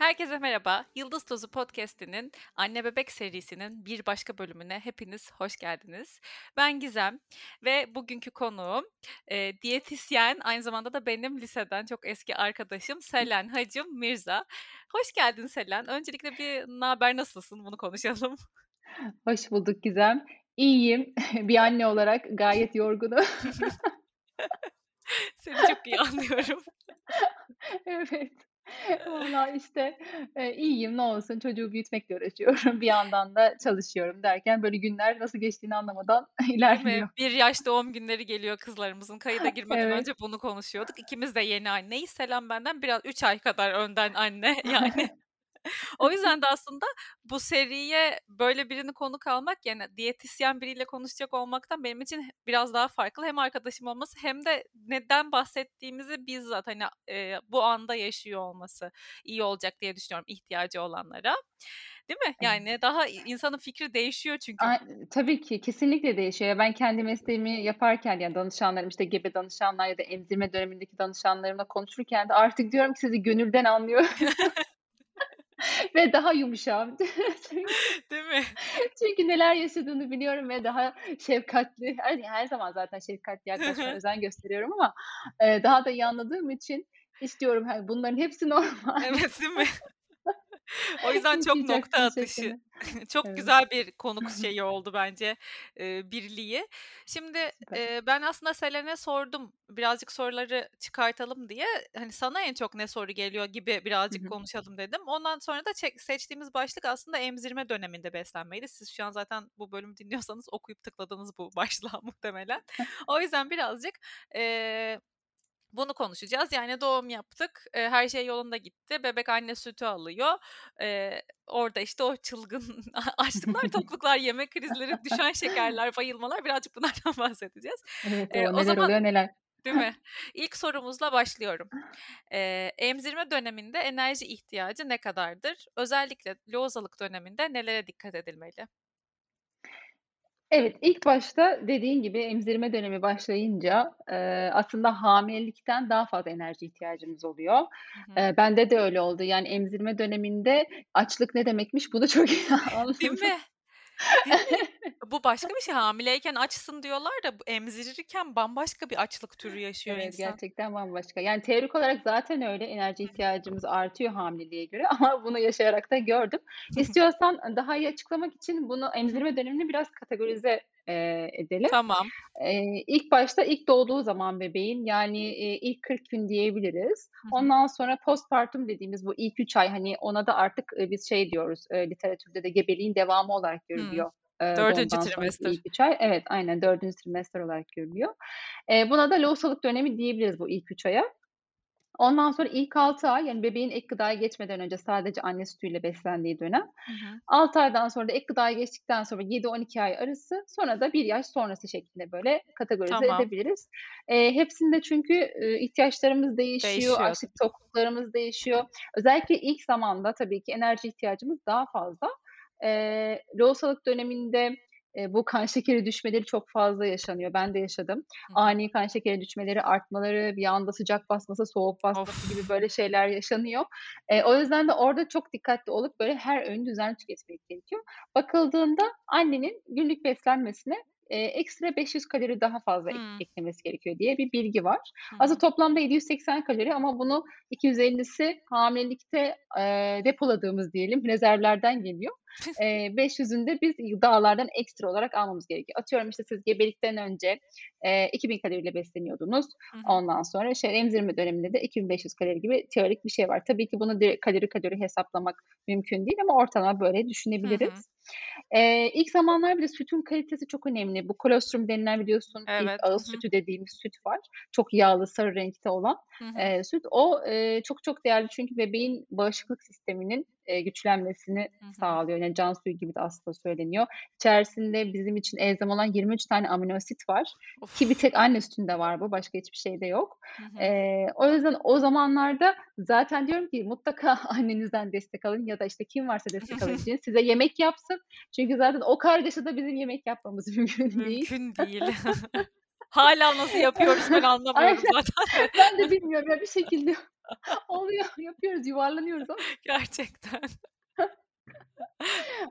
Herkese merhaba. Yıldız Tozu Podcast'inin Anne Bebek serisinin bir başka bölümüne hepiniz hoş geldiniz. Ben Gizem ve bugünkü konuğum e, diyetisyen, aynı zamanda da benim liseden çok eski arkadaşım Selen Hacım Mirza. Hoş geldin Selen. Öncelikle bir ne haber nasılsın bunu konuşalım. Hoş bulduk Gizem. İyiyim. Bir anne olarak gayet yorgunum. Seni çok iyi anlıyorum. Evet. Valla işte e, iyiyim ne olsun çocuğu büyütmekle uğraşıyorum. Bir yandan da çalışıyorum derken böyle günler nasıl geçtiğini anlamadan ilerliyor. Bir yaş doğum günleri geliyor kızlarımızın. Kayıda girmeden Evet. önce bunu konuşuyorduk. İkimiz de yeni anneyiz. Selam benden biraz 3 ay kadar önden anne yani. O yüzden de aslında bu seriye böyle birini konuk almak yani diyetisyen biriyle konuşacak olmaktan benim için biraz daha farklı. Hem arkadaşım olması hem de neden bahsettiğimizi bizzat hani e, bu anda yaşıyor olması iyi olacak diye düşünüyorum ihtiyacı olanlara. Değil mi? Evet. Yani daha i- insanın fikri değişiyor çünkü. A- Tabii ki kesinlikle değişiyor. Ben kendi mesleğimi yaparken yani danışanlarım işte gebe danışanlar ya da emzirme dönemindeki danışanlarımla konuşurken de artık diyorum ki sizi gönülden anlıyorum ve daha yumuşağım. Çünkü Değil mi? Çünkü neler yaşadığını biliyorum ve daha şefkatli, her, her zaman zaten şefkatli yaklaşmaya özen gösteriyorum ama e, daha da iyi anladığım için istiyorum hani bunların hepsi normal. Evet değil mi? O yüzden çok nokta atışı. Çok Evet. güzel bir konuk şeyi oldu bence e, birliği. Şimdi Süper. e, ben aslında Selen'e sordum birazcık soruları çıkartalım diye. Hani sana en çok ne soru geliyor gibi Hı birazcık hı. konuşalım dedim. Ondan sonra da çek- seçtiğimiz başlık aslında emzirme döneminde beslenmeydi. Siz şu an zaten bu bölümü dinliyorsanız okuyup tıkladınız bu başlığa muhtemelen. O yüzden birazcık e, bunu konuşacağız. Yani doğum yaptık, e, her şey yolunda gitti. Bebek anne sütü alıyor. E, orada işte o çılgın açlıklar, tokluklar, yeme krizleri, düşen şekerler, bayılmalar birazcık bunlardan bahsedeceğiz. Evet E, o o neler zaman oluyor neler. değil mi? İlk sorumuzla başlıyorum. E, emzirme döneminde enerji ihtiyacı ne kadardır? Özellikle lozalık döneminde nelere dikkat edilmeli? Evet, ilk başta dediğin gibi emzirme dönemi başlayınca e, aslında hamilelikten daha fazla enerji ihtiyacımız oluyor. Hı hı. Bende de öyle oldu. Yani emzirme döneminde açlık ne demekmiş bunu çok iyi Değil anladım. mi? Bu başka bir şey. Hamileyken açsın diyorlar da bu emzirirken bambaşka bir açlık türü yaşıyor Evet, insan. gerçekten bambaşka. Yani teorik olarak zaten öyle enerji ihtiyacımız artıyor hamileliğe göre ama bunu yaşayarak da gördüm. İstiyorsan daha iyi açıklamak için bunu emzirme dönemini biraz kategorize e, edelim. Tamam. Eee, ilk başta ilk doğduğu zaman bebeğin yani, eee, ilk 40 gün diyebiliriz. Hı hı. Ondan sonra postpartum dediğimiz bu ilk 3 ay, hani, ona da artık, eee, biz şey diyoruz, eee, literatürde de gebeliğin devamı olarak görülüyor, eee, 4. doğumdan sonraki trimester. ilk 3 ay. Evet, aynen 4. trimester olarak görülüyor. Eee, buna da lohusalık dönemi diyebiliriz bu ilk 3 aya. Ondan sonra ilk 6 ay, yani bebeğin ek gıdaya geçmeden önce sadece anne sütüyle beslendiği dönem. Hı hı. 6 aydan sonra da ek gıdaya geçtikten sonra 7-12 ay arası, sonra da 1 yaş sonrası şeklinde böyle kategorize Tamam. edebiliriz. Eee, hepsinde çünkü, eee, ihtiyaçlarımız değişiyor, Değişiyor açlık tokluklarımız değişiyor. Özellikle ilk zamanda tabii ki enerji ihtiyacımız daha fazla. Eee, lohusalık döneminde, eee, bu kan şekeri düşmeleri çok fazla yaşanıyor. Ben de yaşadım. Hı. Ani kan şekeri düşmeleri, artmaları, bir anda sıcak basması, soğuk basması gibi Of! böyle şeyler yaşanıyor. Eee, o yüzden de orada çok dikkatli olup böyle her öğünü düzenli tüketmek gerekiyor. Bakıldığında annenin günlük beslenmesine, eee, ekstra 500 kalori daha fazla ek Hımm. eklemesi gerekiyor diye bir bilgi var. Hı Aslında toplamda 780 kalori ama bunu 250'si hamilelikte, eee, depoladığımız diyelim rezervlerden geliyor. Eee, 500'ünü de biz gıdalardan ekstra olarak almamız gerekiyor. Atıyorum, işte, siz gebelikten önce, eee, 2000 kaloriyle besleniyordunuz. Hı. Ondan sonra şey emzirme döneminde de 2500 kalori gibi teorik bir şey var. Tabii ki bunu direkt kalori kalori hesaplamak mümkün değil ama ortalama böyle Hı hı. Eee, ilk zamanlar bir de sütün kalitesi çok önemli. Bu kolostrum denilen biliyorsun Evet. Ağız sütü dediğimiz süt var. Çok yağlı, sarı renkte olan, eee, süt. O, eee, çok çok değerli çünkü bebeğin bağışıklık sisteminin, eee, güçlenmesini Hı hı. sağlıyor. Yani can suyu gibi de aslında söyleniyor. İçerisinde bizim için elzem olan 23 tane amino asit var ki bir Of! tek anne sütünde var bu, başka hiçbir şeyde yok. Eee, o yüzden o zamanlarda zaten diyorum ki mutlaka annenizden destek alın ya da, işte, kim varsa destek alabileceğiniz size yemek yapsın. Çünkü zaten o kargaşada bizim yemek yapmamız mümkün değil. Mümkün değil. Hâlâ nasıl yapıyoruz ben anlamıyorum zaten. Ben de bilmiyorum ya bir şekilde Oluyor, yapıyoruz, yuvarlanıyoruz ama. Gerçekten.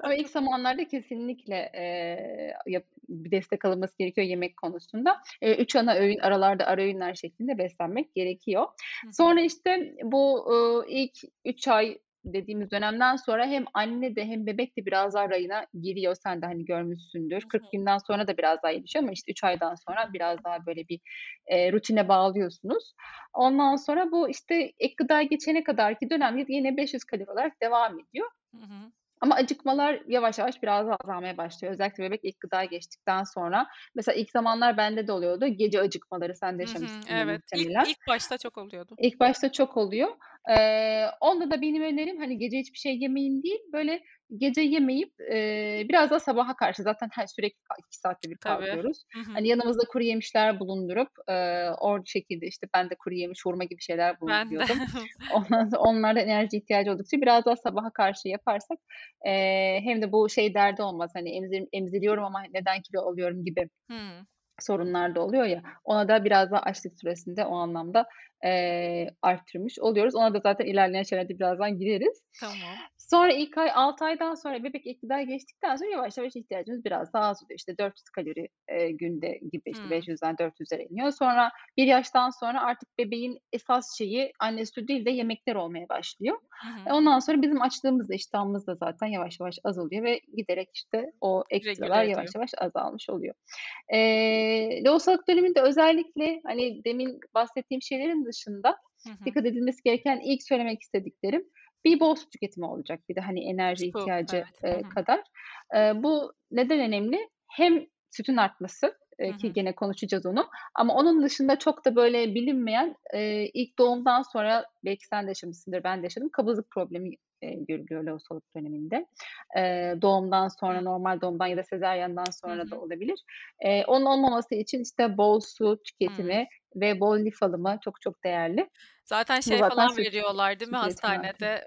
Ama ilk zamanlarda kesinlikle, eee, yap bir destek alınması gerekiyor yemek konusunda. Eee, 3 ana öğün, aralarda ara öğünler şeklinde beslenmek gerekiyor. Sonra, işte, bu, ııı, ilk 3 ay dediğimiz dönemden sonra hem anne de hem bebek de biraz daha rayına giriyor. Sen de, hani, görmüşsündür. Hı 40 hı. günden sonra da biraz daha gelişiyor ama, işte, 3 aydan sonra biraz daha böyle bir, eee, rutine bağlıyorsunuz. Ondan sonra bu, işte, ek gıdaya geçene kadarki dönem yine 500 kalori olarak devam ediyor. Hı hı. Ama acıkmalar yavaş yavaş biraz azalmaya başlıyor. Özellikle bebek ilk gıdaya geçtikten sonra. Mesela ilk zamanlar bende de oluyordu. Gece acıkmaları, sen de Hı hı. Evet. Muhtemelen. ilk başta çok oluyordu. İlk başta çok oluyor. Eee, onda da benim önerim, hani, gece hiçbir şey yemeyin değil, böyle gece yemeyip, eee, biraz da sabaha karşı zaten her sürekli 2 saatte bir Tabii. kalkıyoruz. Hı hı. Hani, yanımızda kuruyemişler bulundurup, eee, o şekilde, işte, ben de kuruyemiş, hurma gibi şeyler bulunduruyordum. Ondan sonra onlar da enerji ihtiyacı oldukça biraz daha sabaha karşı yaparsak, eee, hem de bu şey derdi olmaz, hani, emzir emziriyorum ama neden kilo alıyorum gibi Hıı. sorunlar da oluyor ya, ona da biraz daha açlık süresinde o anlamda, eee, arttırmış oluyoruz. Ona da zaten ilerleyen şeylerde birazdan gireriz. Tamam. Sonra ilk ay, 6 aydan sonra bebek gıdaya geçtikten sonra yavaş yavaş ihtiyacımız biraz daha azalıyor. İşte 400 kalori, eee, günde gibi, işte Hıı. 500'den 400'lere iniyor. Sonra 1 yaştan sonra artık bebeğin esas şeyi anne sütü değil de yemekler olmaya başlıyor. Hı E, ondan sonra bizim açlığımız da iştahımız da zaten yavaş yavaş azalıyor ve giderek, işte, o ekstralar yavaş yavaş azalmış oluyor. Eee, lohusalık döneminde özellikle, hani, demin bahsettiğim şeylerin dışında Hı hı. dikkat edilmesi gereken ilk söylemek istediklerim, bir bol su tüketimi olacak bir de, hani, enerji Su, ihtiyacı, evet. Hı. kadar. Eee, bu neden önemli? Hem sütün artması, eee, ki gene konuşacağız onu ama onun dışında çok da böyle bilinmeyen, eee, ilk doğumdan sonra belki sen de yaşamışsındır, ben de yaşadım, kabızlık problemi, eee, görülüyor lohusalık döneminde. Eee, doğumdan sonra, normal doğumdan ya da sezaryendan Hı sonra da hı. olabilir. Eee, onun olmaması için, işte, bol su tüketimi ve bol lif alımı çok çok değerli. Zaten Bu şey zaten falan süt veriyorlar değil mi süt hastanede?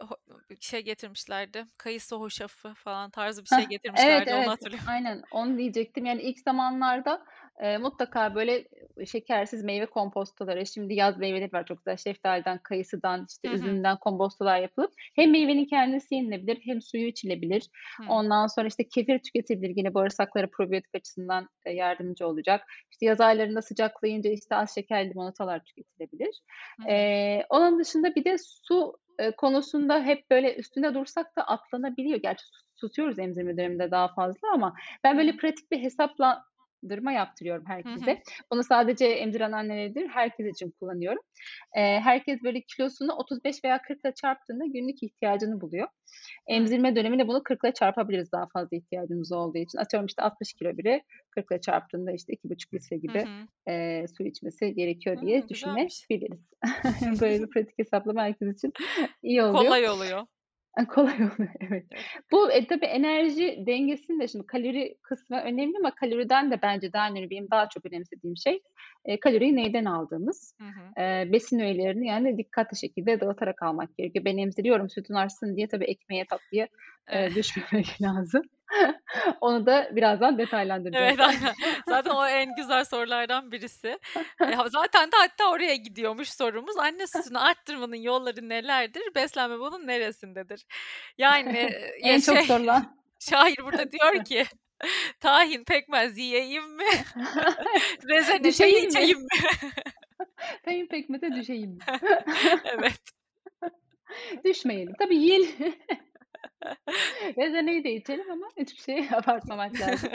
Bir şey getirmişlerdi, kayısı hoşafı falan tarzı bir şey evet, getirmişlerdi, onu evet, hatırlıyorum. aynen onu diyecektim. Yani ilk zamanlarda, eee, mutlaka böyle, ııı, şekersiz meyve kompostoları, şimdi yaz meyveleri var çok güzel, şeftaliden, kayısıdan, işte, Hı hı. üzümden kompostolar yapılıp hem meyvenin kendisi yenilebilir hem suyu içilebilir. Hıı. Ondan sonra, işte, kefir tüketilebilir, yine bağırsaklara probiyotik açısından, eee, yardımcı olacak. İşte, yaz aylarında sıcaklayınca, işte, az şekerli limonatalar tüketilebilir. Eee, onun dışında bir de su, eee, konusunda hep böyle üstünde dursak da atlanabiliyor. Gerçi tutuyoruz emzirme döneminde daha fazla ama ben böyle pratik bir hesaplandırma yaptırıyorum Hı hı. herkese. Bunu sadece emziren annelere değil, herkes için kullanıyorum. Eee, herkes böyle kilosunu 35 veya 40'la çarptığında günlük ihtiyacını buluyor. Emzirme döneminde bunu 40'la çarpabiliriz daha fazla ihtiyacımız olduğu için. Atıyorum, işte, 60 kilo biri 40'la çarptığında, işte, 2,5 litre Hı gibi, hı. eee, su içmesi gerekiyor diye güzelmiş. düşünebiliriz. Böyle bir pratik hesaplama herkes için iyi oluyor. Kolay oluyor. Kolay oluyor, evet. Bu, eee, tabii enerji dengesini de şimdi kalori kısmı önemli ama kaloriden de bence daha önemli, benim daha çok önemsediğim şey, eee, kaloriyi neyden aldığımız. Hı hı. Eee, besin öğelerini, yani, dikkatli şekilde dağıtarak almak gerekiyor. Ben emziriyorum sütün artsın diye tabii ekmeğe, tatlıya, eee, düşmemek lazım. Onu da birazdan detaylandıracağız. Evet, aynen. Zaten o en güzel sorulardan birisi. Ya, zaten de hatta oraya gidiyormuş sorumuz. Anne sütünü arttırmanın yolları nelerdir? Beslenme bunun neresindedir? Yani, En çok şey, sorulan. şair burada diyor ki, "Tahin, pekmez yiyeyim mi? Rezene Düşeyim mi? içeyim mi?" Tahin, pekmeze düşeyim mi? Evet. Düşmeyelim. Tabii yiyelim. Rezeneyi de içelim ama hiçbir şeyi abartmamak lazım.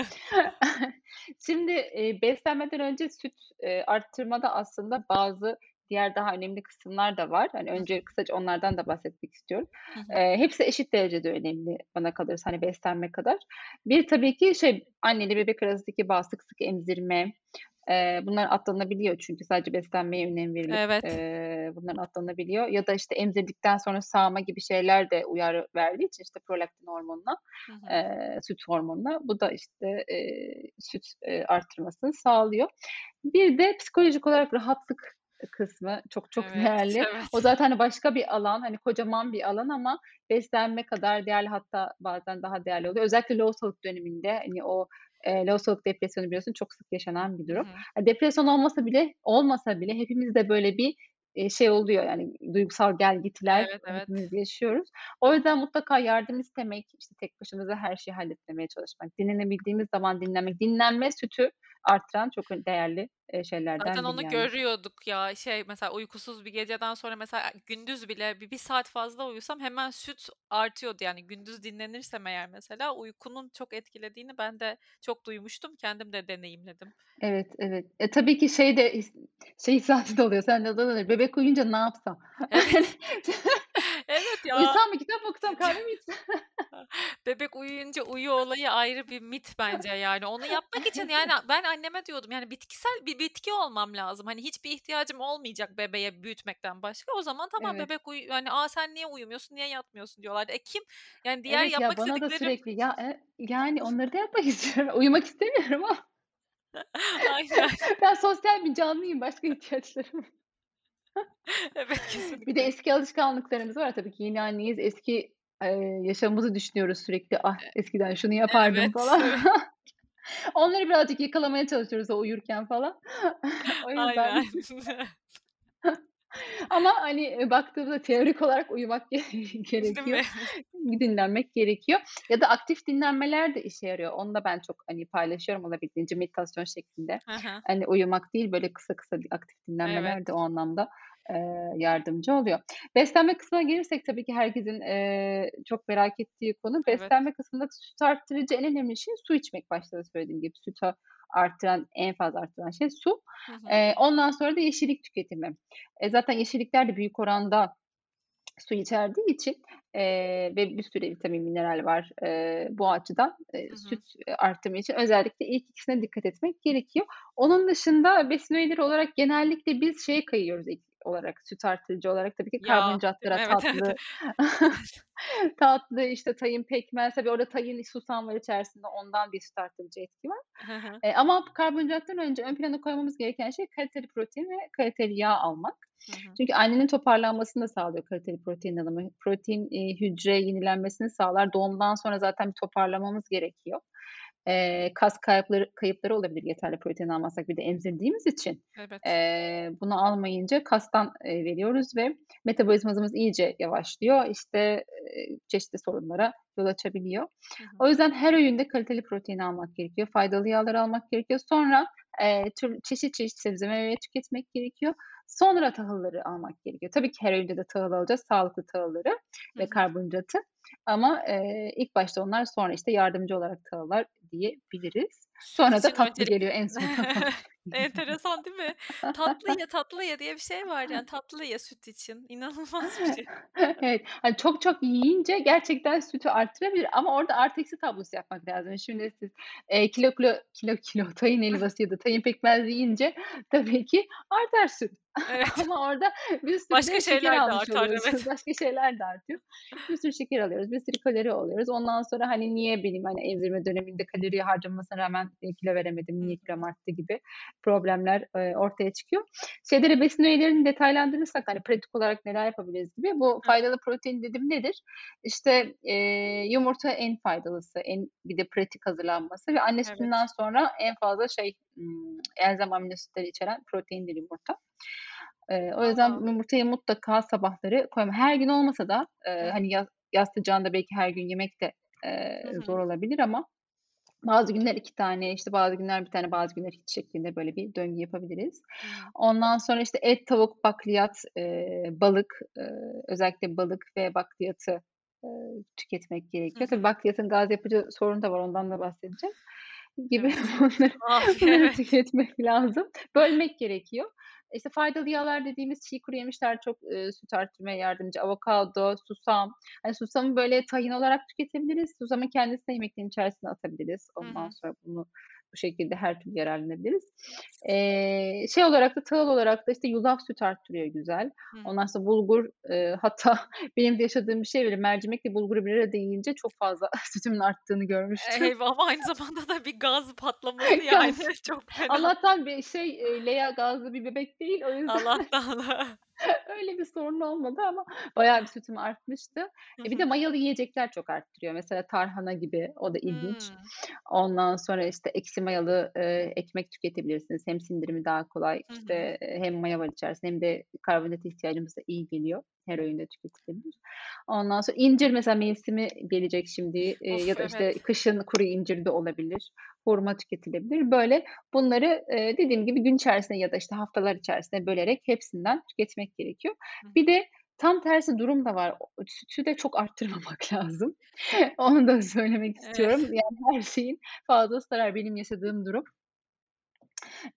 Şimdi, eee, beslenmeden önce süt, eee, arttırmada aslında bazı diğer daha önemli kısımlar da var. Hani, önce kısaca onlardan da bahsetmek istiyorum. Hı hı. Eee, hepsi eşit derecede önemli bana kalırsa, hani, beslenme kadar. Bir tabii ki şey, anneyle bebek arasındaki bağ, sık sık emzirme, eee, bunlar atlanabiliyor çünkü sadece beslenmeye önem verilip, Evet. eee, bunlar atlanabiliyor ya da, işte, emzirdikten sonra sağma gibi şeyler de uyarı verdiği için, işte, prolaktin hormonuna, Hı hı. eee, süt hormonuna, bu da, işte, eee, süt, eee, arttırmasını sağlıyor. Bir de psikolojik olarak rahatlık kısmı çok çok Evet, değerli. O evet. zaten, hani, başka bir alan, hani, kocaman bir alan ama beslenme kadar değerli hatta bazen daha değerli oluyor. Özellikle lohusalık döneminde, hani, o, eee, lohusalık depresyonu biliyorsun çok sık yaşanan bir durum. hı. Depresyon olmasa bile olmasa bile hepimizde böyle bir, şey oluyor yani duygusal gelgitiler Evet, evet. hepimiz yaşıyoruz. O yüzden mutlaka yardım istemek, işte, tek başımıza her şeyi halletmemeye çalışmak, dinlenebildiğimiz zaman dinlemek, dinlenme sütü arttıran çok değerli, Zaten şeylerden biri onu yani. görüyorduk ya. Şey, mesela uykusuz bir geceden sonra mesela gündüz bile bir 1 saat fazla uyusam hemen süt artıyordu. Yani gündüz dinlenirsem eğer mesela uykunun çok etkilediğini ben de çok duymuştum. Kendim de deneyimledim. Evet, evet. E, tabii ki şey de şey hissiyatı da oluyor. Sende de oluyor. Bebek uyuyunca ne yapsam? Evet. Evet ya. Uyusam mı, kitap mı okusam, kahve mi içsem? Bebek uyuyunca uyu olayı ayrı bir mit bence yani. Onu yapmak için yani ben anneme diyordum yani bitkisel bir bitki olmam lazım. Hani hiçbir ihtiyacım olmayacak bebeğe büyütmekten başka. O zaman tamam Evet. bebek uyu yani, "A, sen niye uyumuyorsun, niye yatmıyorsun?" diyorlardı. E, kim yani diğer Evet ya, yapmak bana da istediklerim sürekli ya, e yani onları da yapmak istiyorum. Uyumak istemiyorum ama. Aynen. Ben sosyal bir canlıyım, başka ihtiyaçlarım Evet, Bir de kesinlikle. eski alışkanlıklarımız var tabii ki. Yeni anneyiz. Eski, eee, yaşamımızı düşünüyoruz sürekli. "Ah, E eskiden şunu yapardım." Evet, falan. Onları birazcık yakalamaya çalışıyoruz o uyurken falan. O yüzden Aynen. Ama, hani, eee, baktığımızda teorik olarak uyumak gerekiyor. Dinlenmek gerekiyor ya da aktif dinlenmeler de işe yarıyor. Onu da ben çok, hani, paylaşıyorum olabildiğince meditasyon şeklinde. Hı. Hani, uyumak değil, böyle kısa kısa aktif Evet. dinlenmeler de o anlamda, eee, yardımcı oluyor. Beslenme kısmına gelirsek tabii ki herkesin, eee, çok merak ettiği konu. Evet. Beslenme kısmında süt arttırıcı en önemli şey su içmek başta da söylediğim gibi. Sütü arttıran, en fazla arttıran şey su. Hı hı. Eee, ondan sonra da yeşillik tüketimi. E, zaten yeşillikler de büyük oranda su içerdiği için, eee, ve bir sürü vitamin, mineral var. Eee, bu açıdan, eee, Hı hı. süt, artımı için özellikle ilk ikisine dikkat etmek gerekiyor. Onun dışında besin öğeleri olarak genellikle biz şeye kayıyoruz ilk olarak, süt artırıcı olarak tabii ki Yağ, değil mi? karbonhidratlara, Evet, evet. tatlı tatlı, işte, tahin, pekmez. Tabii orada tahin, susam var içerisinde. Ondan bir süt arttırıcı etki var. Hı hı. Eee, ama karbonhidrattan önce ön plana koymamız gereken şey kaliteli protein ve kaliteli yağ almak. Hı hı. Çünkü annenin toparlanmasını da sağlıyor kaliteli protein alımı. Protein, eee, hücre yenilenmesini sağlar. Doğumdan sonra zaten bir toparlamamız gerekiyor. Eee, kas kayıpları kayıpları olabilir yeterli protein almazsak. Bir de emzirdiğimiz için, Evet. eee, bunu almayınca kastan, eee, veriyoruz ve metabolizmamız iyice yavaşlıyor. İşte, eee, çeşitli sorunlara yol açabiliyor. Hı hı. O yüzden her öğünde kaliteli protein almak gerekiyor. Faydalı yağlar almak gerekiyor. Sonra, eee, tür çeşit çeşit sebze meyve tüketmek gerekiyor. Sonra tahılları almak gerekiyor. Tabii ki her öğünde de tahıl alacağız, sağlıklı tahılları Hı ve hı. karbonhidratı ama, eee, ilk başta onlar, sonra, işte, yardımcı olarak tahıllar diyebiliriz. Sonra da için tatlı öncelik geliyor en son. Enteresan değil mi? "Tatlı ye, tatlı ye." diye bir şey var yani. Tatlı ye süt için. İnanılmaz bir şey. Evet, hani, çok çok yiyince gerçekten sütü arttırabilir ama orada artı eksi tablosu yapmak lazım. Şimdi siz, eee, kilo kilo kilo kilo tahin helvası ya da tahin pekmezi yiyince tabii ki artar süt Evet. ama orada bir sürü Başka şeker şeyler de almış artar, oluyorsunuz. evet. Başka şeyler de artıyor. Bir sürü şeker alıyoruz, bir sürü kalori alıyoruz. Ondan sonra, hani, niye benim, hani, emzirme döneminde kalori harcamasına rağmen, kilo veremedim, niye kilom arttı gibi problemler, eee, ortaya çıkıyor. Şeyleri, besin öğelerini detaylandırırsak, hani, pratik olarak neler yapabiliriz gibi, bu faydalı protein dediğim nedir? İşte, eee, yumurta en faydalısı, en bir de pratik hazırlanması ve anne sütünden Evet. sonra en fazla şey, elzem aminositleri içeren proteindir yumurta. Eee, o yüzden A! yumurtayı mutlaka sabahları koyma Her gün olmasa da, hı. hani, yaz yaz sıcağında belki her gün yemek de, eee, zor olabilir ama bazı günler 2 tane, işte, bazı günler 1 tane, bazı günler hiç şeklinde böyle bir döngü yapabiliriz. Ondan sonra, işte, et, tavuk, bakliyat, eee, balık, eee, özellikle balık ve bakliyatı, eee, tüketmek gerekiyor. Tabii bakliyatın gaz yapıcı sorunu da var, ondan da bahsedeceğim gibi bunları Ah, evet. tüketmek lazım. Bölmek gerekiyor. İşte, faydalı yağlar dediğimiz çiğ kuru yemişler çok, eee, süt arttırmaya yardımcı. Avokado, susam. Hani, susamı böyle tahin olarak tüketebiliriz. Susamın kendisini de yemeklerin içerisine atabiliriz. Ondan hı. sonra bunu bu şekilde her türlü yararlanabiliriz. Eee, şey olarak da tahıl olarak da, işte, yulaf süt arttırıyor güzel. Hı Ondan sonra bulgur, eee, hatta benim de yaşadığım bir şey böyle mercimekle bulguru bir arada yiyince çok fazla sütümün arttığını görmüştüm. Eyvah! Ama aynı zamanda da bir gaz patlaması yani çok fena. Allah'tan bir şey, eee, Lea gazlı bir bebek değil o yüzden Allah'tan. öyle bir sorun olmadı ama bayağı bir sütüm artmıştı. Hı E, bir de mayalı yiyecekler çok arttırıyor. Mesela tarhana gibi, o da ilginç. Ondan sonra, işte, ekşi mayalı, eee, ekmek tüketebilirsiniz. Hem sindirimi daha kolay, Hı işte, hem maya var içerisinde hem de karbonhidrat ihtiyacımıza iyi geliyor. Her öğünde tüketilebilir. Ondan sonra incir mesela mevsimi gelecek şimdi, eee, Of, ya da, evet. işte, kışın kuru incir de olabilir. Hurma tüketilebilir. Böyle bunları, eee, dediğim gibi gün içerisinde ya da, işte, haftalar içerisinde bölerek hepsinden tüketmek gerekiyor. Hı Bir de tam tersi durum da var. Sütü de çok arttırmamak lazım. Onu da söylemek Evet. istiyorum. Yani her şeyin fazlası zarar. Benim yaşadığım durum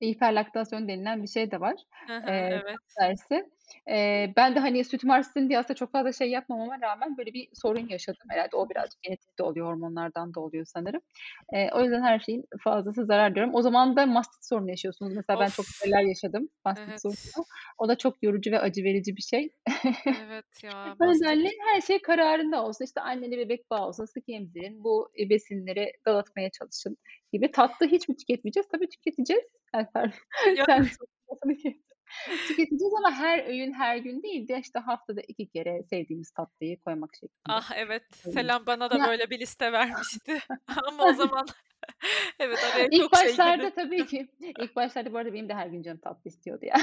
hiperlaktasyon denilen bir şey de var. Hı, Eee, evet. tam tersi. Eee, ben de, hani, sütüm artsın diye aslında çok fazla şey yapmamama rağmen böyle bir sorun yaşadım. Herhâlde Hı o birazcık genetik de oluyor, hormonlardan da oluyor sanırım. Eee, o yüzden her şeyin fazlası zarar diyorum. O zaman da mastit sorunu yaşıyorsunuz. Mesela ben çok Of! şeyler yaşadım, mastit Evet. sorunu. O da çok yorucu ve acı verici bir şey. Evet ya, nedenle her şey kararında olsun. İşte, anneli bebek bağı olsun, sık emzirin, bu, besinleri dağıtmaya çalışın gibi. Tatlı hiç mi tüketmeyeceğiz? Tabii tüketeceğiz. Ya Sen Tüketeceğiz ama her öğün, her gün değil de, işte, haftada 2 kere sevdiğimiz tatlıyı koymak şeklinde. Ah, evet. Selam bana da Ya böyle bir liste vermişti ama o zaman evet, araya İlk çok şey başlarda tabii ki, ilk başlarda bu arada benim de her gün canım tatlı istiyordu ya.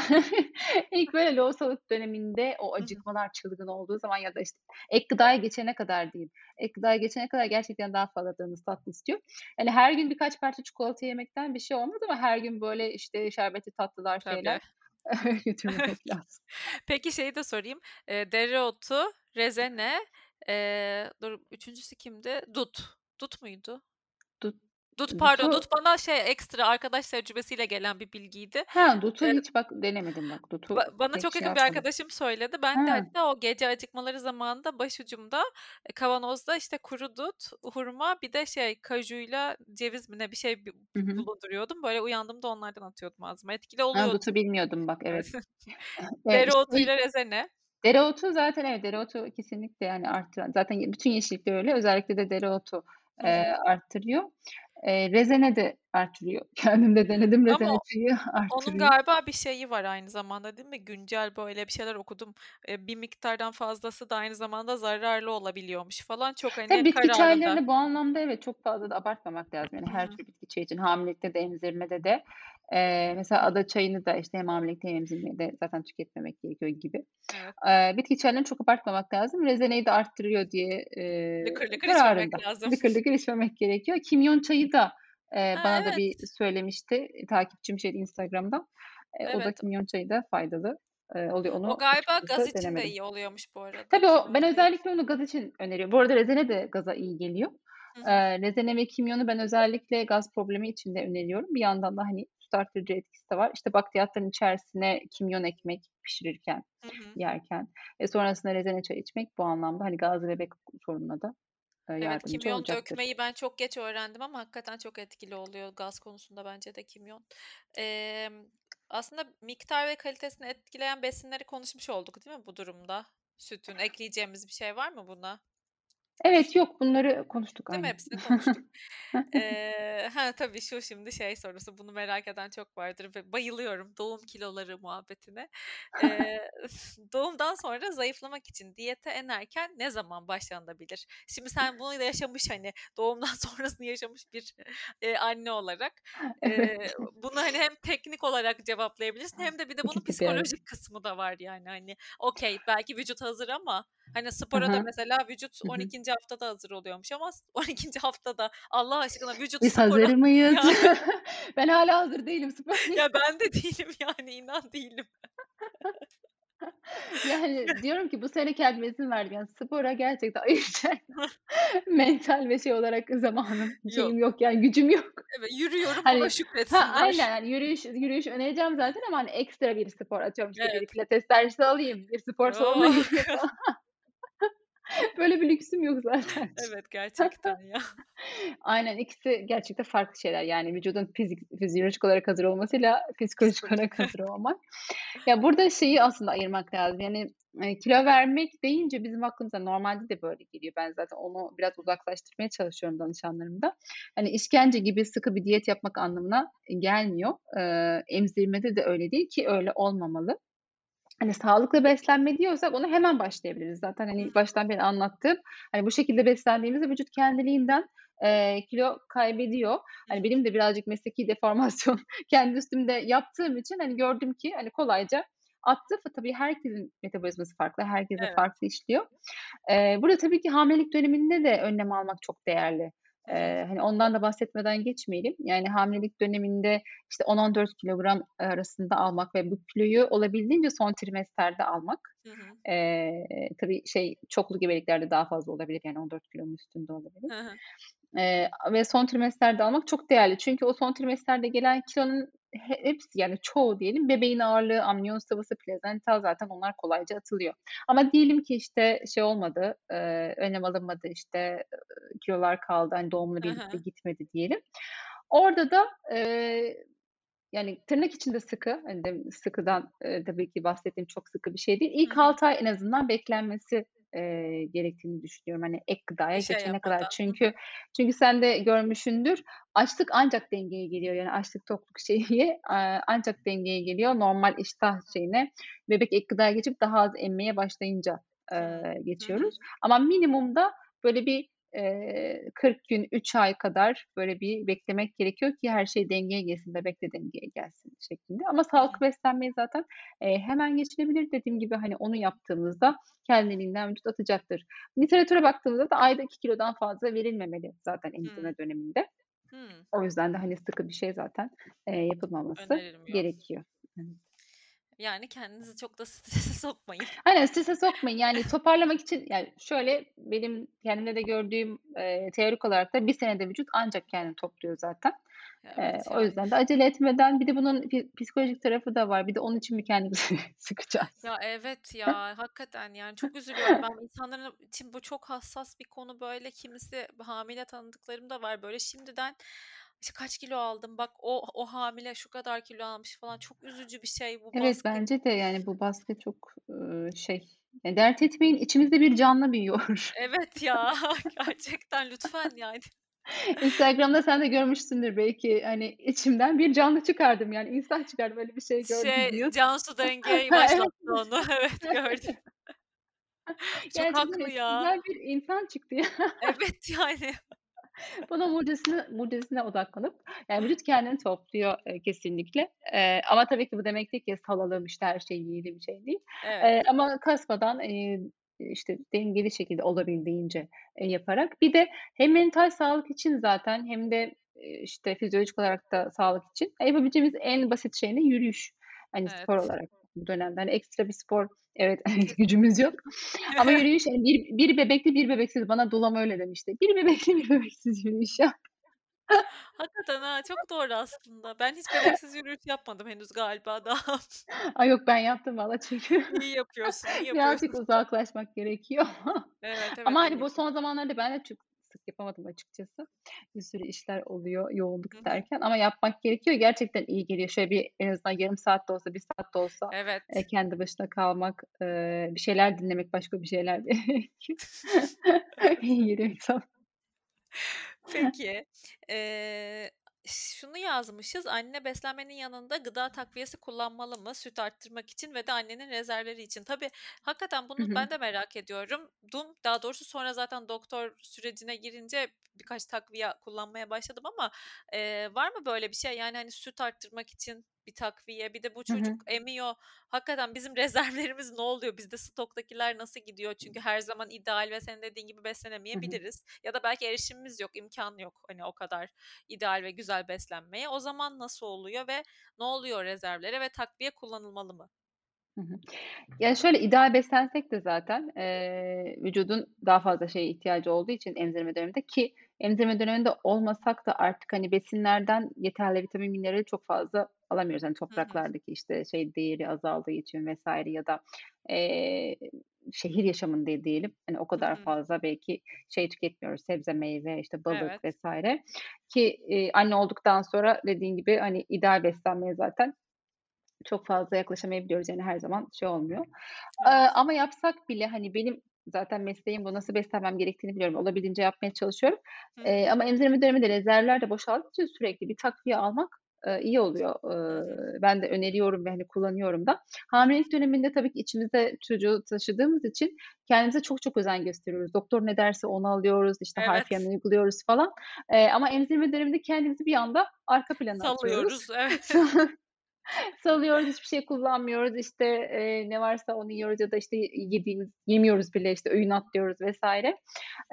İlk böyle lohusalık döneminde o acıkmalar çılgın olduğu zaman ya da, işte, ek gıdaya geçene kadar diyeyim. Ek gıdaya geçene kadar gerçekten daha fazla canımız tatlı istiyor. Hani, her gün birkaç parça çikolata yemekten bir şey olmaz ama her gün böyle, işte, şerbetli tatlılar, Tabii. şeyler götürmemek lazım. Peki şeyi de sorayım. Eee, dereotu, rezene, eee, dur 3'üncüsü kimdi? Dut. Dut muydu? Dut pardon, dutu dut bana şey ekstra arkadaş tecrübesiyle gelen bir bilgiydi. Ha, dutu Eee hiç bak denemedim bak. ba Dutu bana pek çok şey yakın bir yapmadım. arkadaşım söyledi. Ben de Ha. hatta o gece acıkmaları zamanında başucumda, eee, kavanozda, işte, kuru dut, hurma bir de şey kajuyla ceviz mi ne bir şey bulunduruyordum. Böyle uyandığımda onlardan atıyordum ağzıma. Etkili oluyordu. dutu bilmiyordum bak, evet. Dereotuyla rezene. Dereotu zaten evet, dereotu kesinlikle, yani, artıran zaten bütün yeşillikler öyle. Özellikle de dereotu, hı. arttırıyor. Eee, rezene de artırıyor. Kendim de denedim rezene çayı onun galiba bir şeyi var aynı zamanda değil mi? Güncel böyle bir şeyler okudum. Eee, bir miktardan fazlası da aynı zamanda zararlı olabiliyormuş falan. Çok, Tabii hani, bitki kararında. çaylarını bu anlamda evet, çok fazla da abartmamak lazım. Yani her hı. tür bitki çayı için hamilelikte de emzirmede de. Eee, mesela ada çayını da, işte, hem hamilelikte hem emzirmede zaten tüketmemek gerekiyor gibi. Evet. Eee, bitki çaylarını çok abartmamak lazım. Rezeneyi de arttırıyor diye, eee, Lıkır lıkır zararında. içmemek lazım. Lıkır lıkır içmemek gerekiyor. Kimyon çayı da, eee, Ha, bana da bir evet. söylemişti. Takipçim şeyde Instagram'da. Eee, o da Evet. kimyon çayı da faydalı, eee, oluyor. O Onu galiba gaz için de denemedim. iyi oluyormuş bu arada Tabii o ben özellikle onu gaz için öneriyorum. Bu arada rezene de gaza iyi geliyor. Hı rezene ve kimyonu ben özellikle gaz problemi için de öneriyorum. Bir yandan da, hani, süt arttırıcı etkisi de var. İşte, bakliyatların içerisine kimyon ekmek pişirirken, Hı hı. yerken ve sonrasında rezene çayı içmek bu anlamda, hani, gazlı bebek sorununa da, eee, Evet, kimyon olacaktır. dökmeyi ben çok geç öğrendim ama hakikaten çok etkili oluyor gaz konusunda bence de kimyon. Emm, aslında miktar ve kalitesini etkileyen besinleri konuşmuş olduk değil mi bu durumda? Sütün. Ekleyeceğimiz bir şey var mı buna? Evet, yok bunları konuştuk Değil mi? aynen. Hepsini konuştuk. Eee, ha, tabii şu şimdi şey sorusu, bunu merak eden çok vardır ve bayılıyorum doğum kiloları muhabbetine. Eee, doğumdan sonra zayıflamak için diyete en erken ne zaman başlanabilir? Şimdi sen bunu yaşamış, hani, doğumdan sonrasını yaşamış bir, eee, anne olarak, eee, Evet. bunu, hani, hem teknik olarak cevaplayabilirsin hem de bir de bunun İkisi bir arada. psikolojik kısmı da var yani, hani, okay, belki vücut hazır ama, hani, spora da mesela vücut Hı on hı. ikinci haftada hazır oluyormuş ama s 12'nci haftada Allah aşkına vücut Biz spora hazır mıyız? yani Ben hâlâ hazır değilim spor Ya, ben de değilim yani, inan değilim. Yani, diyorum ki bu sene kendime izin verdim. Yani, spora gerçekten ayıracak mental ve şey olarak zamanım, Yok. şeyim yok yani gücüm yok. Evet, yürüyorum buna Hani Ha, şükretsinler. aynen, hani, yürüyüş yürüyüş önereceğim zaten ama, hani, ekstra bir spor atıyorum, işte, bir Evet. pilates dersi alayım, bir spor salonuna Yok. Böyle bir lüksüm yok zaten. Evet, gerçekten ya. Aynen, ikisi gerçekten farklı şeyler. Yani, vücudun fizik fizyolojik olarak hazır olmasıyla psikolojik olarak hazır olmak. Ya, burada şeyi aslında ayırmak lazım. Yani, eee, kilo vermek deyince bizim aklımıza normalde de böyle geliyor. Ben zaten onu biraz uzaklaştırmaya çalışıyorum danışanlarımda. Hani, işkence gibi sıkı bir diyet yapmak anlamına gelmiyor. Eee, emzirmede de öyle değil ki öyle olmamalı. Hani, sağlıklı beslenme diyorsak ona hemen başlayabiliriz. Zaten, hani, baştan beri anlattığım, hani, bu şekilde beslendiğimizde vücut kendiliğinden, eee, kilo kaybediyor. Hani, benim de birazcık mesleki deformasyon kendi üstümde yaptığım için, hani, gördüm ki, hani, kolayca attı. Tabii herkesin metabolizması farklı, herkese Evet. farklı işliyor. Eee, burada tabii ki hamilelik döneminde de önlem almak çok değerli. Eee, hani, ondan da bahsetmeden geçmeyelim. Yani hamilelik döneminde, işte, 10-14 kilogram arasında almak ve bu kiloyu olabildiğince son trimesterde almak. Hı hı. Eee, tabii şey, çoklu gebeliklerde daha fazla olabilir, yani 14 kilonun üstünde olabilir. Hı hı. Eee, ve son trimesterde almak çok değerli. Çünkü o son trimesterde gelen kilonun hepsi, yani çoğu diyelim, bebeğin ağırlığı, amniyon sıvısı, plazenta zaten onlar kolayca atılıyor. Ama diyelim ki, işte, şey olmadı, eee, önlem alınmadı, işte, kilolar kaldı, hani, doğumla birlikte hı. gitmedi diyelim. Orada da, eee, yani tırnak içinde sıkı, hani, demin sıkıdan, eee, tabii ki bahsettiğim çok sıkı bir şey değil. İlk hı. 6 ay en azından beklenmesi, eee, gerektiğini düşünüyorum, hani, ek gıdaya şey geçene kadar. yapmadan. Çünkü çünkü sen de görmüşsündür, açlık ancak dengeye geliyor. Yani açlık tokluk şeyi, ancak dengeye geliyor normal iştah şeyine. Bebek ek gıdaya geçip daha az emmeye başlayınca, Hımm. eee, Hı hı. geçiyoruz. Ama minimumda böyle bir, eee, 40 gün, 3 ay kadar böyle bir beklemek gerekiyor ki her şey dengeye gelsin, bebek de dengeye gelsin şeklinde. Ama sağlıklı beslenmeyi zaten, hemen geçilebilir. Dediğim gibi, hani, onu yaptığımızda kendiliğinden vücut atacaktır. Literatüre baktığımızda da ayda 2 kilodan fazla verilmemeli zaten emzirme döneminde. Hımm. O yüzden de, hani, sıkı bir şey zaten, yapılmaması gerekiyor. Evet. Yani kendinizi çok da strese sokmayın. Aynen, strese sokmayın. Yani toparlamak için, yani şöyle, benim kendimde de gördüğüm, eee, teorik olarak da 1 senede vücut ancak kendini topluyor zaten. Evet, o yani. yüzden de acele etmeden bir de bunun psikolojik tarafı da var. Bir de onun için mi kendimizi sıkacağız? Ya, evet ya, hakikaten yani çok üzülüyorum. Ben insanların için bu çok hassas bir konu böyle. Kimisi hamile tanıdıklarım da var böyle şimdiden, işte, "Kaç kilo aldın? Bak o o hamile şu kadar kilo almış." falan. Çok üzücü bir şey bu Evet, baskı. bence de yani bu baskı çok, şey, ya dert etmeyin, içimizde bir canlı büyüyor. Evet ya, gerçekten lütfen yani. Instagram'da sen de görmüşsündür belki, hani, içimden bir canlı çıkardım, yani insan çıkardım, öyle bir şey gördüm Şey, diyorsun. Cansu Dengel Ha, evet. başlattı onu. Evet, gördüm. Çok Gerçekten haklı ya. içinden bir insan çıktı ya. Evet, yani. Bunun mucizesine mucizesine odaklanıp, yani vücut kendini topluyor, eee, kesinlikle. Eee, ama tabii ki bu demek değil ki salalım, işte, her şeyi yiyelim bir şey değil. Evet. Eee, ama kasmadan, eee, işte, dengeli şekilde olabildiğince, eee, yaparak bir de hem mental sağlık için zaten hem de, eee, işte, fizyolojik olarak da sağlık için yapabileceğimiz en basit şey ne? Yürüyüş. Hani, spor Evet. olarak bu dönemde, hani, ekstra bir spor, evet, gücümüz yok ama yürüyüş, hani, bir bir bebekli, bir bebeksiz. Bana doula öyle demişti. Bir bebekli, bir bebeksiz yürüyüş yap. Hakikaten ha, çok doğru aslında. Ben hiç bebeksiz yürüyüş yapmadım henüz galiba daha. Ay, yok ben yaptım valla çünkü İyi yapıyorsun, iyi birazcık yapıyorsun. uzaklaşmak gerekiyor. Evet, Ama, evet, hani, bu son zamanlarda ben de çok yapamadım açıkçası. Bir sürü işler oluyor yoğunluk hı. derken ama yapmak gerekiyor. Gerçekten iyi geliyor. Şöyle bir en azından yarım saat de olsa, 1 saat de olsa, Evet. kendi başına kalmak, eee, bir şeyler dinlemek, başka bir şeyler iyi geliyor. Peki, eee, şunu yazmışız, anne beslenmenin yanında gıda takviyesi kullanmalı mı süt arttırmak için ve de annenin rezervleri için? Tabii, hakikaten bunu ben de merak ediyorum dum. Daha doğrusu sonra zaten doktor sürecine girince birkaç takviye kullanmaya başladım ama, eee, var mı böyle bir şey? Yani, hani, süt arttırmak için bir takviye, bir de bu çocuk emiyor. Hakikaten bizim rezervlerimiz ne oluyor? Bizde stoktakiler nasıl gidiyor? Çünkü her zaman ideal ve senin dediğin gibi beslenemeyebiliriz ya da belki erişimimiz yok, imkân yok, hani, o kadar ideal ve güzel beslenmeye. O zaman nasıl oluyor ve ne oluyor rezervlere ve takviye kullanılmalı mı? Hı hı. Ya, şöyle, ideal beslensek de zaten, eee, vücudun daha fazla şeye ihtiyacı olduğu için emzirme döneminde ki emzirme döneminde olmasak da artık, hani, besinlerden yeterli vitamin, minerali çok fazla alamıyoruz. Hı. topraklardaki, işte, şey değeri azaldığı için vs. ya da, eee, şehir yaşamında diyelim, hani, o kadar hı. fazla belki şey tüketmiyoruz, sebze, meyve, işte, balık Evet. vs. ki, eee, anne olduktan sonra dediğin gibi, hani, ideal beslenmeye zaten çok fazla yaklaşamayabiliyoruz. Yani, her zaman şey olmuyor. Evet. ama yapsak bile, hani, benim zaten mesleğim bu, nasıl beslenmem gerektiğini biliyorum. Olabildiğince yapmaya çalışıyorum. Hı ama emzirme döneminde rezervler de boşaldığı için sürekli bir takviye almak, eee, iyi oluyor. Ben de öneriyorum ve, hani, kullanıyorum da. Hamilelik döneminde tabii ki içimizde çocuğu taşıdığımız için kendimize çok çok özen gösteriyoruz. Doktor ne derse onu alıyoruz, işte, harfiyen Evet. uyguluyoruz falan. Ama emzirme döneminde kendimizi bir anda arka plana atıyoruz. Sallıyoruz, evet. Salıyoruz, hiçbir şey kullanmıyoruz, işte, eee, ne varsa onu yiyoruz ya da, işte, yediğimiz yemiyoruz bile, işte, öğün atlıyoruz vs.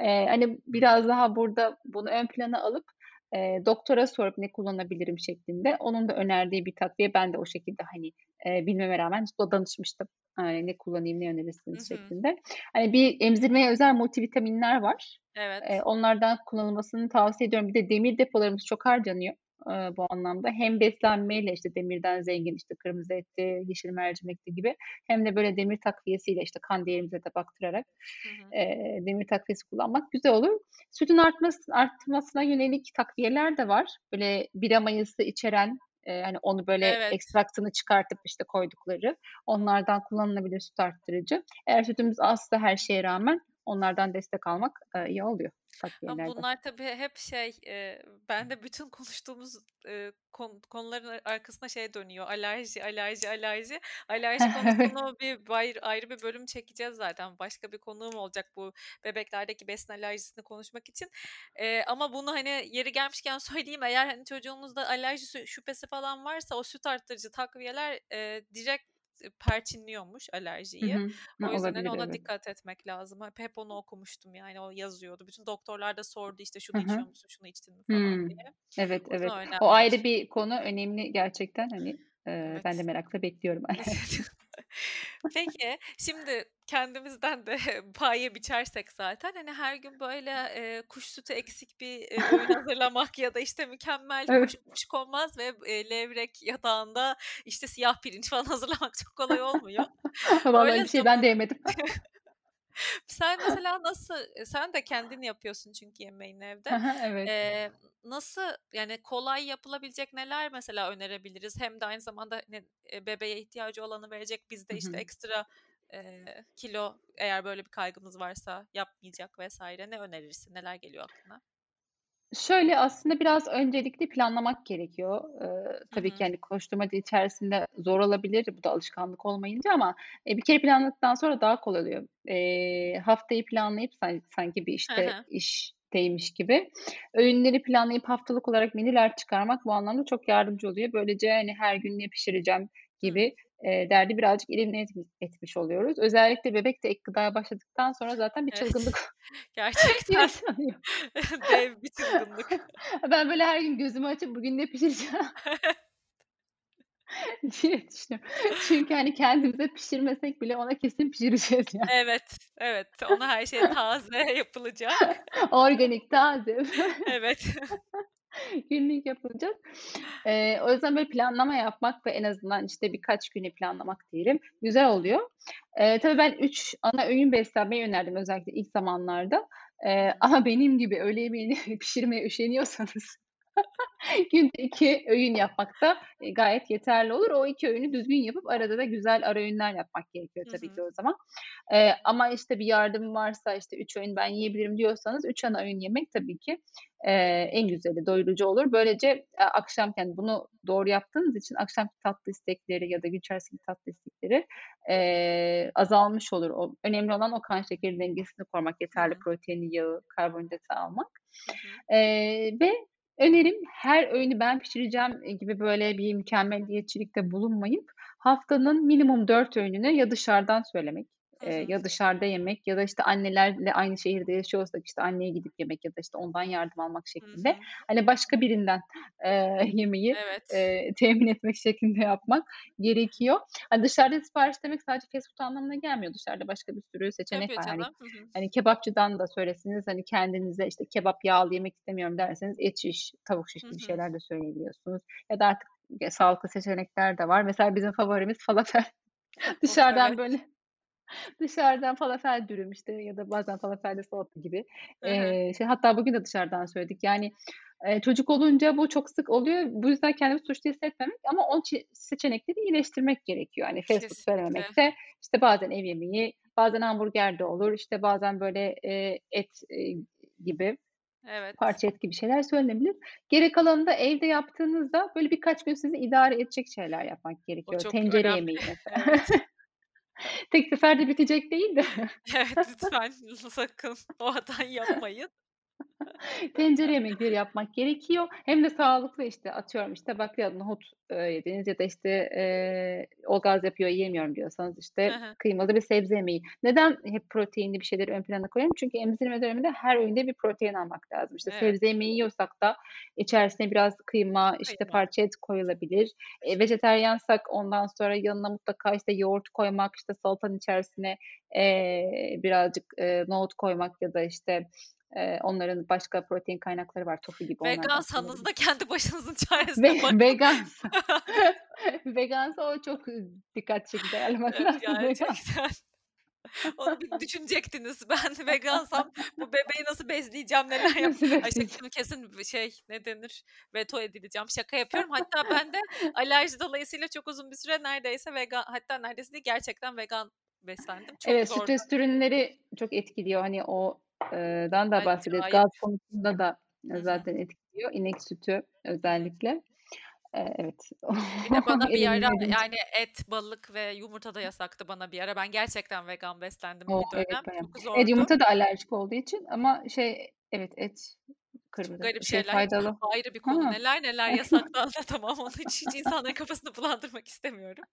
Eee, hani, biraz daha burada bunu ön plana alıp, eee, doktora sorup ne kullanabilirim şeklinde, onun da önerdiği bir takviye ben de o şekilde, hani, eee, bilmeme rağmen da danışmıştım. Eee, ne kullanayım, ne önerirsiniz hı. şeklinde. Hani, bir emzirmeye özel multivitaminler var. Evet. onlardan kullanılmasını tavsiye ediyorum. Bir de demir depolarımız çok harcanıyor, eee, bu anlamda. Hem beslenmeyle, işte, demirden zengin, işte, kırmızı etli, yeşil mercimekli gibi hem de böyle demir takviyesiyle, işte, kan değerimize de baktırarak, Hı hı. eee, demir takviyesi kullanmak güzel olur. Sütün artması artmasına yönelik takviyeler de var. Böyle bira mayası içeren, hani, onu böyle Evet. ekstraktını çıkartıp, işte, koydukları, onlardan kullanılabilir süt arttırıcı. Eğer sütümüz azsa her şeye rağmen onlardan destek almak, eee, iyi oluyor Ama bunlar tabii hep şey, eee, bende bütün konuştuğumuz, eee, kon konuların ar arkasında şey dönüyor, alerji, alerji, alerji. Alerji konusunu bir bayr ayrı bir bölüm çekeceğiz zaten. Başka bir konuğum olacak bu bebeklerdeki besin alerjisini konuşmak için. Eee, ama bunu, hani, yeri gelmişken söyleyeyim, eğer, hani, çocuğunuzda alerji şüphesi falan varsa o süt arttırıcı takviyeler, eee, direkt, perçinliyormuş Hı alerjiyi. hı. O Ha, yüzden, olabilir, ona evet. dikkat etmek lazım. Hep hep onu okumuştum, yani, o yazıyordu. Bütün doktorlar da sordu, işte, Hı "Şunu hı. içiyor musun, şunu içtin mi?" falan Hımm. diye. Evet, O evet. O ayrı bir konu, önemli gerçekten, hani, eee, ben de Evet. merakla bekliyorum. Peki, şimdi kendimizden de pay ye biçersek zaten, hani, her gün böyle, eee, kuş sütü eksik bir, eee, öğün hazırlamak ya da, işte, mükemmel kuş Evet. kuşkonmaz ve, eee, levrek yatağında, işte, siyah pirinç falan hazırlamak çok kolay olmuyor. Vallahi Öyle bir şey ben zaman de yemedim. Sen mesela nasıl eee, sen de kendin yapıyorsun çünkü yemeğini evde. evet. Eee, nasıl, yani, kolay yapılabilecek neler mesela önerebiliriz? Hem de aynı zamanda, hani, eee, bebeğe ihtiyacı olanı verecek, biz Hı de, işte, ekstra, eee, kilo eğer böyle bir kaygımız varsa yapmayacak vs. ne önerirsin? Neler geliyor aklına? Şöyle, aslında biraz öncelikli planlamak gerekiyor. Eee, Hı tabii ki, hı. hani, koşturmaca içerisinde zor olabilir, bu da alışkanlık olmayınca ama, eee, bir kere planladıktan sonra daha kolay oluyor. Eee, haftayı planlayıp san sanki bir, Hı işte, hı. işteymiş gibi öğünleri planlayıp haftalık olarak menüler çıkarmak bu anlamda çok yardımcı oluyor. Böylece, hani, her gün ne pişireceğim Hıı. gibi, eee, derdi birazcık elimine etmi etmiş oluyoruz. Özellikle bebek de ek gıdaya başladıktan sonra zaten bir Evet, çılgınlık gerçekten yaşanıyor. dev bir çılgınlık. Ben böyle her gün gözümü açıp bugün ne pişireceğim diye düşünüyorum. Çünkü, hani, kendimize pişirmesek bile ona kesin pişireceğiz yani. Evet, evet. Ona her şey taze yapılacak. Organik, taze. Evet. Günlük yapılacak. Eee, o yüzden böyle planlama yapmak ve en azından, işte, birkaç günü planlamak diyelim, güzel oluyor. Eee, tabii ben 3 ana öğün beslenmeyi önerdim özellikle ilk zamanlarda. Hı. ama benim gibi öğle yemeğini pişirmeye üşeniyorsanız günde 2 öğün yapmak da, eee, gayet yeterli olur. O 2 öğünü düzgün yapıp arada da güzel ara öğünler yapmak gerekiyor tabii ki hı. o zaman. Eee, ama, işte, bir yardımım varsa, işte, 3 öğün ben yiyebilirim diyorsanız 3 ana öğün yemek tabii ki, eee, en güzeli, doyurucu olur. Böylece a akşamken bunu doğru yaptığınız için akşamki tatlı istekleri ya da gün içerisindeki tatlı istekleri, eee, azalmış olur. O önemli olan o kan şekeri dengesini korumak, yeterli proteini, yağı, karbonhidratı almak. Hı hı. Eee, ve önerim her öğünü ben pişireceğim, eee, gibi böyle bir mükemmeliyetçilikte bulunmayıp haftanın minimum 4 öğününü ya dışarıdan söylemek, Hı hı. ya dışarıda yemek ya da, işte, annelerle aynı şehirde yaşıyorsak, işte, anneye gidip yemek ya da, işte, ondan yardım almak Hı şeklinde. hı. Hani, başka birinden, eee, yemeği, Evet. eee, temin etmek şeklinde yapmak gerekiyor. Hani, dışarıda sipariş demek sadece fast food anlamına gelmiyor. Dışarıda başka bir sürü seçenek Tabii var. Hani. Hı hı. hani, kebapçıdan da söyleseniz, hani, kendinize, işte, kebap yağlı yemek istemiyorum derseniz et şiş, tavuk şiş Hı gibi hı. şeyler de söyleyebiliyorsunuz ya da artık sağlıklı seçenekler de var. Mesela bizim favorimiz falafel. Evet. Dışarıdan böyle dışarıdan falafel dürüm, işte, ya da bazen falafelde salata gibi. Eee, şey, hatta bugün de dışarıdan söyledik. Yani, eee, çocuk olunca bu çok sık oluyor. Bu yüzden kendimizi suçlu hissetmemek ama o çe seçenekleri iyileştirmek gerekiyor. Hani, fast food söylememekte, işte, bazen ev yemeği, bazen hamburger de olur, işte, bazen böyle, eee, et, eee, gibi. Evet. Parça et gibi şeyler söylenebilir. Geri kalanını da evde yaptığınızda, böyle, birkaç gün sizi idare edecek şeyler yapmak gerekiyor. Tencere önemli. yemeği mesela. Evet. Tek seferde bitecek değil de. Evet, lütfen sakın o hatayı yapmayın. Tencere yemekleri yapmak gerekiyor. Hem de sağlıklı, işte, atıyorum, işte, bakliyat, nohut, eee, yediniz ya da, işte, eee, o gaz yapıyor, yiyemiyorum diyorsanız, işte, hı. kıymalı bir sebze yemeği. Neden hep proteinli bir şeyleri ön plana koyuyorum? Çünkü emzirme döneminde her öğünde bir protein almak lazım. İşte, Evet. sebze yemeği yiyorsak da içerisine biraz kıyma, işte, Kıyma. parça et koyulabilir. Eee, vejetaryensak ondan sonra yanına mutlaka, işte, yoğurt koymak, işte, salatanın içerisine, eee, birazcık, eee, nohut koymak ya da, işte, eee, onların başka protein kaynakları var. Tofu gibi Vegansanız da kendi başınızın Ve çaresine bakın. vegansa vegansa o çok, dikkat çekici ayarlamak Evet, lazım vegan. gerçekten. Onu düşünecektiniz. Ben vegansam bu bebeği nasıl besleyeceğim, neler yap Nasıl Ay, besleyeceğim? şimdi kesin şey, ne denir, veto edileceğim. Şaka yapıyorum. Hatta ben de alerji dolayısıyla çok uzun bir süre neredeyse vegan hatta neredeyse değil, gerçekten vegan beslendim. Çok Evet, ve zordu. süt ürünleri çok etkiliyor. Hani, o eee, dan da bahsederiz. Acayip. Gaz konusunda da, Hı eee, hı. zaten etkiliyor. İnek sütü özellikle. Eee, evet. Bir de bana bir ara, yani, et, balık ve yumurta da yasaktı bana bir ara. Ben gerçekten vegan beslendim O, bir evet, dönem. bayağı. Çok Evet, zordu. yumurta da alerjik olduğu için ama şey, evet, et Çok kırmızı garip şey şeyler, faydalı. ayrı bir konu. Ha. Neler neler yasaklı anlatamam. Onu hiç hiç insanların kafasını bulandırmak istemiyorum.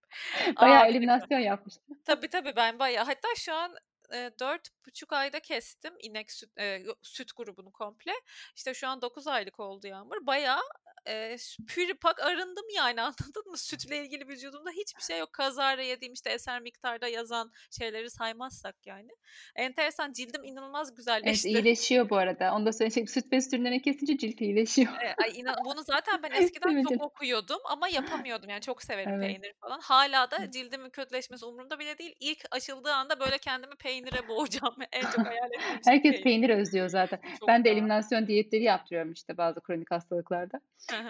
Bayağı A, bir dakika. eliminasyon yapmışsın. Tabii, tabii, ben bayağı hatta şu an, eee, 4,5 ayda kestim inek süt yo süt grubunu komple. İşte, şu an 9 aylık oldu Yağmur. Bayağı, eee, ş pür pak arındım yani, anladın mı? Sütle ilgili vücudumda hiçbir şey yok. Kazara yediğim, işte, eser miktarda yazan şeyleri saymazsak yani. Enteresan, cildim inanılmaz Evet, güzelleşti. iyileşiyor bu arada. Onu da söyleyecektim. Süt süt ürünlerini kesince cilt iyileşiyor. Eee, ay, inan bunu zaten ben eskiden çok okuyordum ama yapamıyordum. Yani, çok severim Evet. peynir falan. Hâlâ da cildimin kötüleşmesi umurumda bile değil. İlk aşıldığı anda, böyle, kendimi peynire boğacağım en çok hayal ettiğim şey Herkes peynir. peynir özlüyor zaten. Çok Ben de eliminasyon diyetleri yaptırıyorum, işte, bazı kronik hastalıklarda.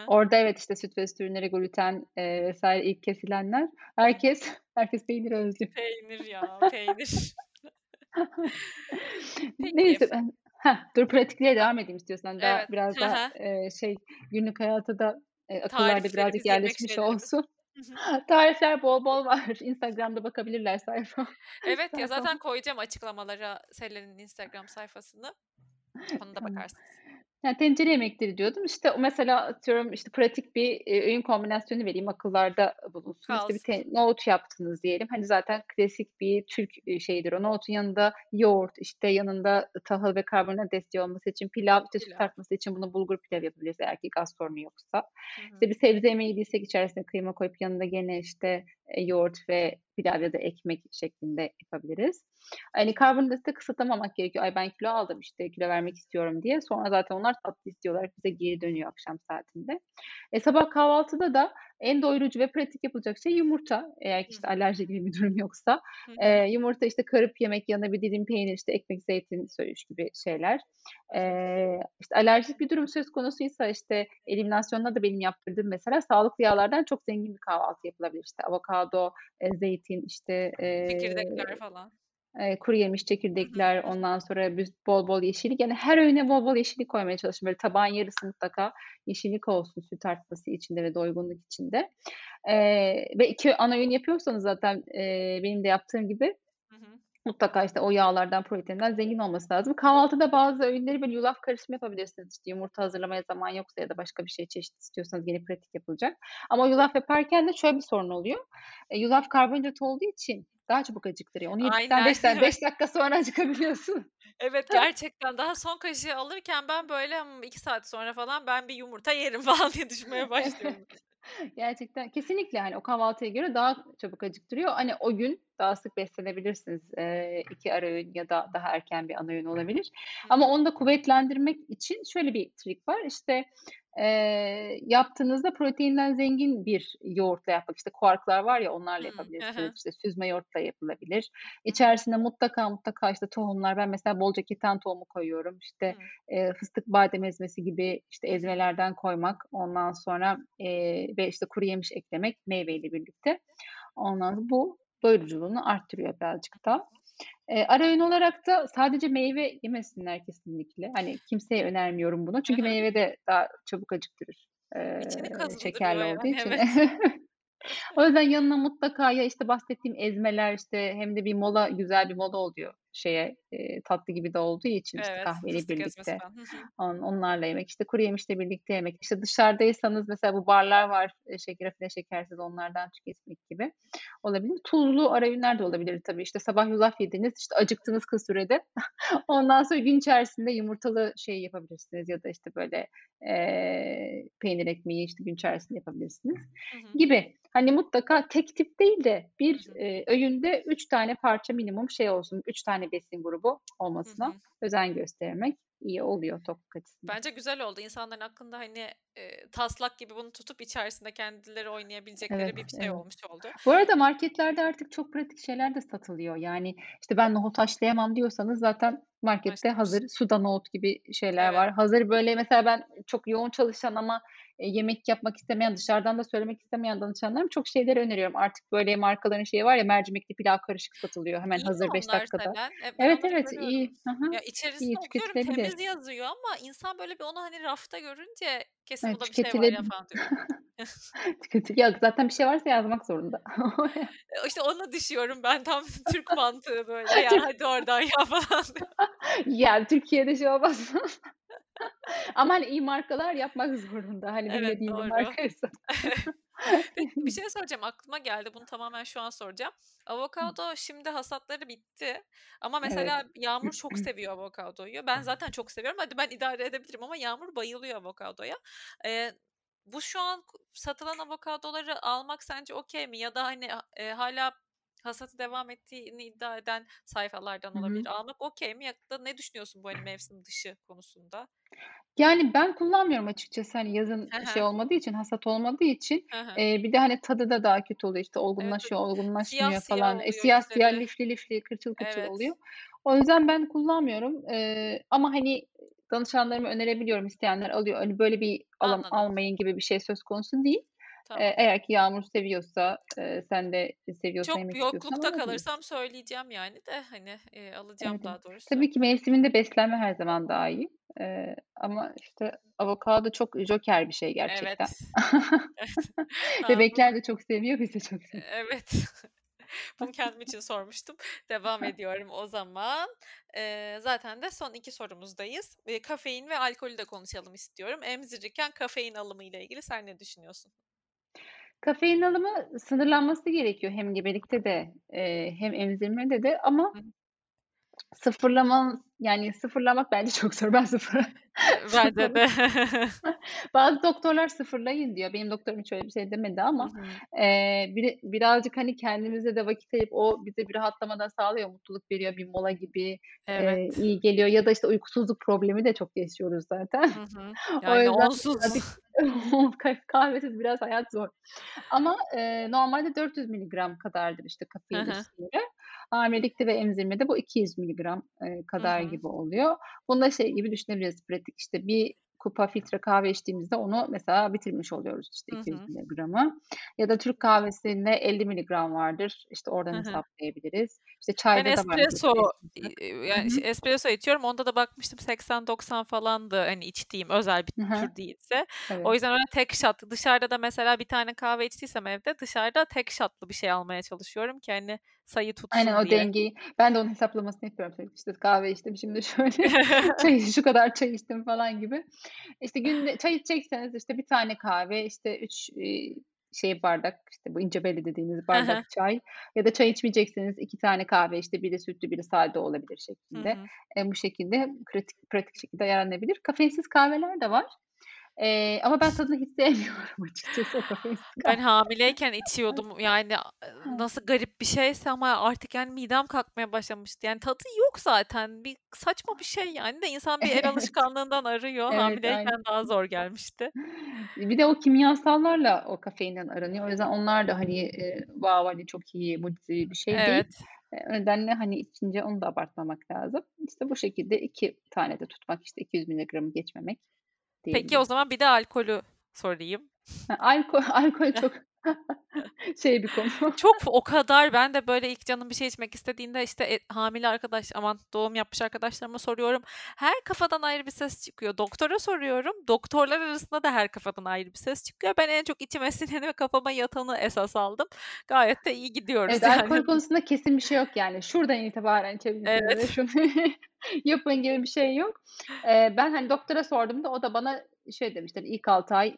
Orada evet, işte, süt ve süt ürünleri, gluten, eee, vs. ilk kesilenler, herkes herkes peynir özlüyor. Peynir ya, peynir. Neyse ben Heh, dur pratikliğe devam edeyim istiyorsan. Daha Evet. biraz daha, eee, şey, günlük hayata da, eee, akıllarda birazcık yerleşmiş olsun. Tarifler bol bol var. Instagram'da bakabilirler sayfa Evet ya, zaten koyacağım açıklamalara Selen'in Instagram sayfasını. Ona da bakarsınız. Ya, tencere yemekleri diyordum. İşte, mesela atıyorum, işte, pratik bir, eee, öğün kombinasyonu vereyim, akıllarda bulunsun. İşte, bir Kalsın. te nohut yaptınız diyelim. Hani, zaten klasik bir Türk, eee, şeyidir o. Nohutun yanında yoğurt, işte, yanında tahıl ve karbonhidrat desteği olması için pilav, işte, süt Pilav. artması için bunu bulgur pilavı yapabiliriz eğer ki gaz sorunu yoksa. Hı İşte, bir sebze yemeği yediysek içerisine kıyma koyup yanında gene, işte, yoğurt ve pilav ya da ekmek şeklinde yapabiliriz. Hani, karbonhidratı kısıtlamamak gerekiyor. "Ay, ben kilo aldım, işte, kilo vermek istiyorum." diye. Sonra zaten onlar tatlı isteği olarak bize geri dönüyor akşam saatinde. E, sabah kahvaltıda da en doyurucu ve pratik yapılacak şey yumurta. Eğer işte, alerji gibi bir durum yoksa. Eee, yumurta, işte, kırıp yemek, yanına bir dilim peynir, işte, ekmek, zeytin, söğüş gibi şeyler. Eee, işte, alerjik bir durum söz konusuysa, işte, eliminasyonda da benim yaptırdığım mesela sağlıklı yağlardan çok zengin bir kahvaltı yapılabilir. İşte, avokado, eee, zeytin, işte, eee, Çekirdekler falan. Eee, kuruyemiş Hı hı. çekirdekler, ondan sonra bol bol yeşillik. Yani her öğüne bol bol yeşillik koymaya çalışın. Böyle tabağın yarısı mutlaka yeşillik olsun süt artması içinde ve doygunluk içinde. Eee, ve 2 ana öğün yapıyorsanız zaten, eee, benim de yaptığım gibi. Mutlaka, işte, o yağlardan, proteinden zengin olması lazım. Kahvaltıda bazı öğünleri böyle yulaf karışımı yapabilirsiniz. İşte, yumurta hazırlamaya zaman yoksa ya da başka bir şey çeşit istiyorsanız gene pratik yapılacak. Ama yulaf yaparken de şöyle bir sorun oluyor. Eee, yulaf karbonhidrat olduğu için daha çabuk acıktırıyor. Onu yedikten Aynen. 5 da Evet. 5 dakika sonra acıkabiliyorsun. Evet, gerçekten. Daha son kaşığı alırken ben, böyle, hımm, 2 saat sonra falan ben bir yumurta yerim falan diye düşünmeye başlıyorum. Gerçekten kesinlikle, hani, o kahvaltıya göre daha çabuk acıktırıyor. Hani, o gün daha sık beslenebilirsiniz. Eee, 2 ara öğün ya da daha erken bir ana öğün olabilir. Ama onu da kuvvetlendirmek için şöyle bir trik var. İşte, eee, yaptığınızda proteinden zengin bir yoğurtla yapmak, işte, quark'lar var ya onlarla yapabilirsiniz. İşte, süzme yoğurtla yapılabilir. İçerisine mutlaka, mutlaka, işte, tohumlar Ben mesela bolca keten tohumu koyuyorum. İşte, eee, fıstık badem ezmesi gibi, işte, ezmelerden koymak. Ondan sonra, eee, ve, işte, kuruyemiş eklemek meyveyle birlikte. Ondan sonra bu doyuruculuğunu arttırıyor birazcık da. Eee, ara öğün olarak da sadece meyve yemesinler kesinlikle. Hani, kimseye önermiyorum bunu. Çünkü hı. meyve de daha çabuk acıktırır, İçini kazındırıyor şekerli olduğu için. evet. O yüzden yanına mutlaka ya, işte, bahsettiğim ezmeler, işte, hem de bir mola, güzel bir mola oluyor şeye, tatlı gibi de olduğu için, işte, Evet, kahveyle birlikte. On onlarla yemek, işte, kuruyemişle birlikte yemek, işte, dışarıdaysanız mesela bu barlar var, şeker rafine şekersiz, onlardan tüketmek gibi olabilir. Tuzlu ara öğünler de olabilir tabii. İşte, sabah yulaf yediniz, işte, acıktınız kısa sürede. Ondan sonra gün içerisinde yumurtalı şey yapabilirsiniz ya da, işte, böyle, eee, peynir ekmeği, işte, gün içerisinde yapabilirsiniz Hı hı. gibi. Hani, mutlaka tek tip değil de bir, hı. eee, öğünde 3 tane parça minimum şey olsun, 3 tane besin grubu Hı olmasına hı. özen göstermek iyi oluyor tokluk açısından. Bence güzel oldu. İnsanların aklında, hani, eee, taslak gibi bunu tutup içerisinde kendileri oynayabilecekleri Evet, bir şey evet. olmuş oldu. Bu arada marketlerde artık çok pratik şeyler de satılıyor. Yani, işte, "Ben nohut haşlayamam." diyorsanız zaten markette Haşlanmış. hazır suda nohut gibi şeyler Evet. var. Hazır, böyle, mesela ben çok yoğun çalışan ama, yemek yapmak istemeyen, dışarıdan da söylemek istemeyen danışanlarıma çok şeyleri öneriyorum. Artık, böyle, markaların şeyi var ya, mercimekli pilav karışık satılıyor hemen İyi hazır 5 onlar dakikada. Selen? E, ben Evet, evet, görüyorum. iyi. Hı. Ya, içerisine İyi, okuyorum temiz yazıyor ama insan böyle bir onu, hani, rafta görünce kesin Evet, bunda bir şey var ya falan diyor. Ya, zaten bir şey varsa yazmak zorunda. Eee, işte, ona düşüyorum ben tam Türk mantığı böyle. "Ya, hadi oradan ya." falan diyor. Ya, Türkiye'de şey olmaz. Ama, hani, iyi markalar yapmak zorunda. Hani, Evet, bilmediğin bir markaysa. Bir şey soracağım, aklıma geldi. Bunu tamamen şu an soracağım. Avokado şimdi hasatları bitti ama Evet. mesela Yağmur çok seviyor avokadoyu. Ben zaten çok seviyorum. Hadi ben idare edebilirim ama Yağmur bayılıyor avokadoya. Eee, bu şu an satılan avokadoları almak sence okay mi? Ya da, hani, ha eee, hâlâ hasatı devam ettiğini iddia eden sayfalardan olabilir. Almak okay mi ya ne düşünüyorsun bu, hani, mevsim dışı konusunda? Yani, ben kullanmıyorum açıkçası. Hani, yazın He şey olmadığı için, hasat olmadığı için. Eee, bir de, hani, tadı da daha kötü oluyor. İşte, olgunlaşıyor, evet. Siyah olgunlaşmıyor siyah falan. E, oluyor siyah siyah, içleri. lifli lifli, kırçıl kırçıl Evet. oluyor. O yüzden ben kullanmıyorum. Eee, ama, hani, danışanlarıma önerebiliyorum, isteyenler alıyor. Hani, böyle bir alam Anladım. almayın gibi bir şey söz konusu değil. Tamam. eğer ki Yağmur seviyorsa, eee, sen de seviyorsan, Çok yemek yoklukta kalırsam söyleyeceğim yani de, hani, Evet, alacağım evet. daha doğrusu. Tabii ki mevsiminde beslenme her zaman daha iyi. Eee, ama, işte, avokado çok joker bir şey gerçekten. Evet. Bebekler de çok seviyor, biz de çok seviyoruz. Evet. Bunu kendim için sormuştum. Devam ediyorum o zaman. Eee, zaten de son 2 sorumuzdayız. Eee, kafein ve alkolü de konuşalım istiyorum. Emzirirken kafein alımı ile ilgili sen ne düşünüyorsun? Kafein alımı sınırlanması gerekiyor hem gebelikte de, eee, hem emzirmede de ama sıfırlaman yani, sıfırlamak bence çok zor. Ben sıfır bence de. Bazı doktorlar sıfırlayın diyor. Benim doktorum hiç öyle bir şey demedi ama, eee, biri birazcık, hani, kendimize de vakit ayırıp o bize bir rahatlama da sağlıyor, mutluluk veriyor, bir mola gibi, Evet. eee, iyi geliyor ya da, işte, uykusuzluk problemi de çok yaşıyoruz zaten. Hı hı. O Yani yüzden onsuz. birazcık kahvesiz biraz hayat zor. Ama, eee, normalde 400 miligram kadardır, işte, kafein üstünde. Hamilelikte ve emzirmede bu 200 miligram, Hı kadar hı. gibi oluyor. Bunu da şey gibi düşünebiliriz pratik, işte, 1 kupa filtre kahve içtiğimizde onu mesela bitirmiş oluyoruz, işte, Hı 200 hı. miligramı. Ya da Türk kahvesinde 50 miligram vardır, işte, oradan Hı hı. hesaplayabiliriz. İşte, Ben çayda da var espresso, Hı yani, hı. şey, espresso içiyorum. Onda da bakmıştım 80-90 falandı, hani, içtiğim özel bir Hı hı. tür değilse. O Evet. yüzden öyle tek shot dışarıda da mesela bir tane kahve içtiysem evde dışarıda tek shot'lı bir şey almaya çalışıyorum ki, hani, sayı Aynen, tutsun o diye. dengeyi Ben de onun hesaplamasını yapıyorum. İşte, kahve içtim, şimdi şöyle, çay şu kadar çay içtim falan gibi. İşte, günde çay içecekseniz, işte, 1 tane kahve, işte, 3, iii, şey bardak, işte, bu ince belli he. bardak çay ya da çay içmeyecekseniz 2 tane kahve, işte, biri sütlü, biri sade olabilir Hı şeklinde. hı. Eee, bu şekilde pratik pratik şekilde ayarlanabilir. Kafeinsiz kahveler de var, eee, ama ben tadını hiç sevmiyorum açıkçası Ben hamileyken içiyordum. Yani, nasıl garip bir şeyse ama artık, yani, midem kalkmaya başlamıştı. Yani, tadı yok zaten. Bir saçma bir şey, yani, de insan bir el alışkanlığından arıyor. Evet, aynen. Hamileyken daha zor gelmişti. Bir de o kimyasallarla o kafeinden aranıyor. O yüzden onlar da, hani, eee, wow, hani, çok iyi, mucizevi bir şey değil. Evet. Eee, o nedenle, hani, içince onu da abartmamak lazım. İşte, bu şekilde 2 tane de tutmak, işte, 200 miligramı geçmemek Peki, o zaman bir de alkolü sorayım. Ha, alko alkol çok Şey bir konu. Çok o kadar ben de böyle ilk canım bir şey içmek istediğinde işte e, hamile arkadaş aman doğum yapmış arkadaşlarıma soruyorum. Her kafadan ayrı bir ses çıkıyor. Doktora soruyorum. Doktorlar arasında da her kafadan ayrı bir ses çıkıyor. Ben en çok içime sineni ve kafama yatanı esas aldım. Gayet de iyi gidiyoruz Evet, yani. alkol konusunda kesin bir şey yok yani. Şuradan itibaren içebilirsiniz Evet. ve şunu yapın gibi bir şey yok. Eee, ben hani doktora sorduğumda o da bana şey hani ilk 6 ay,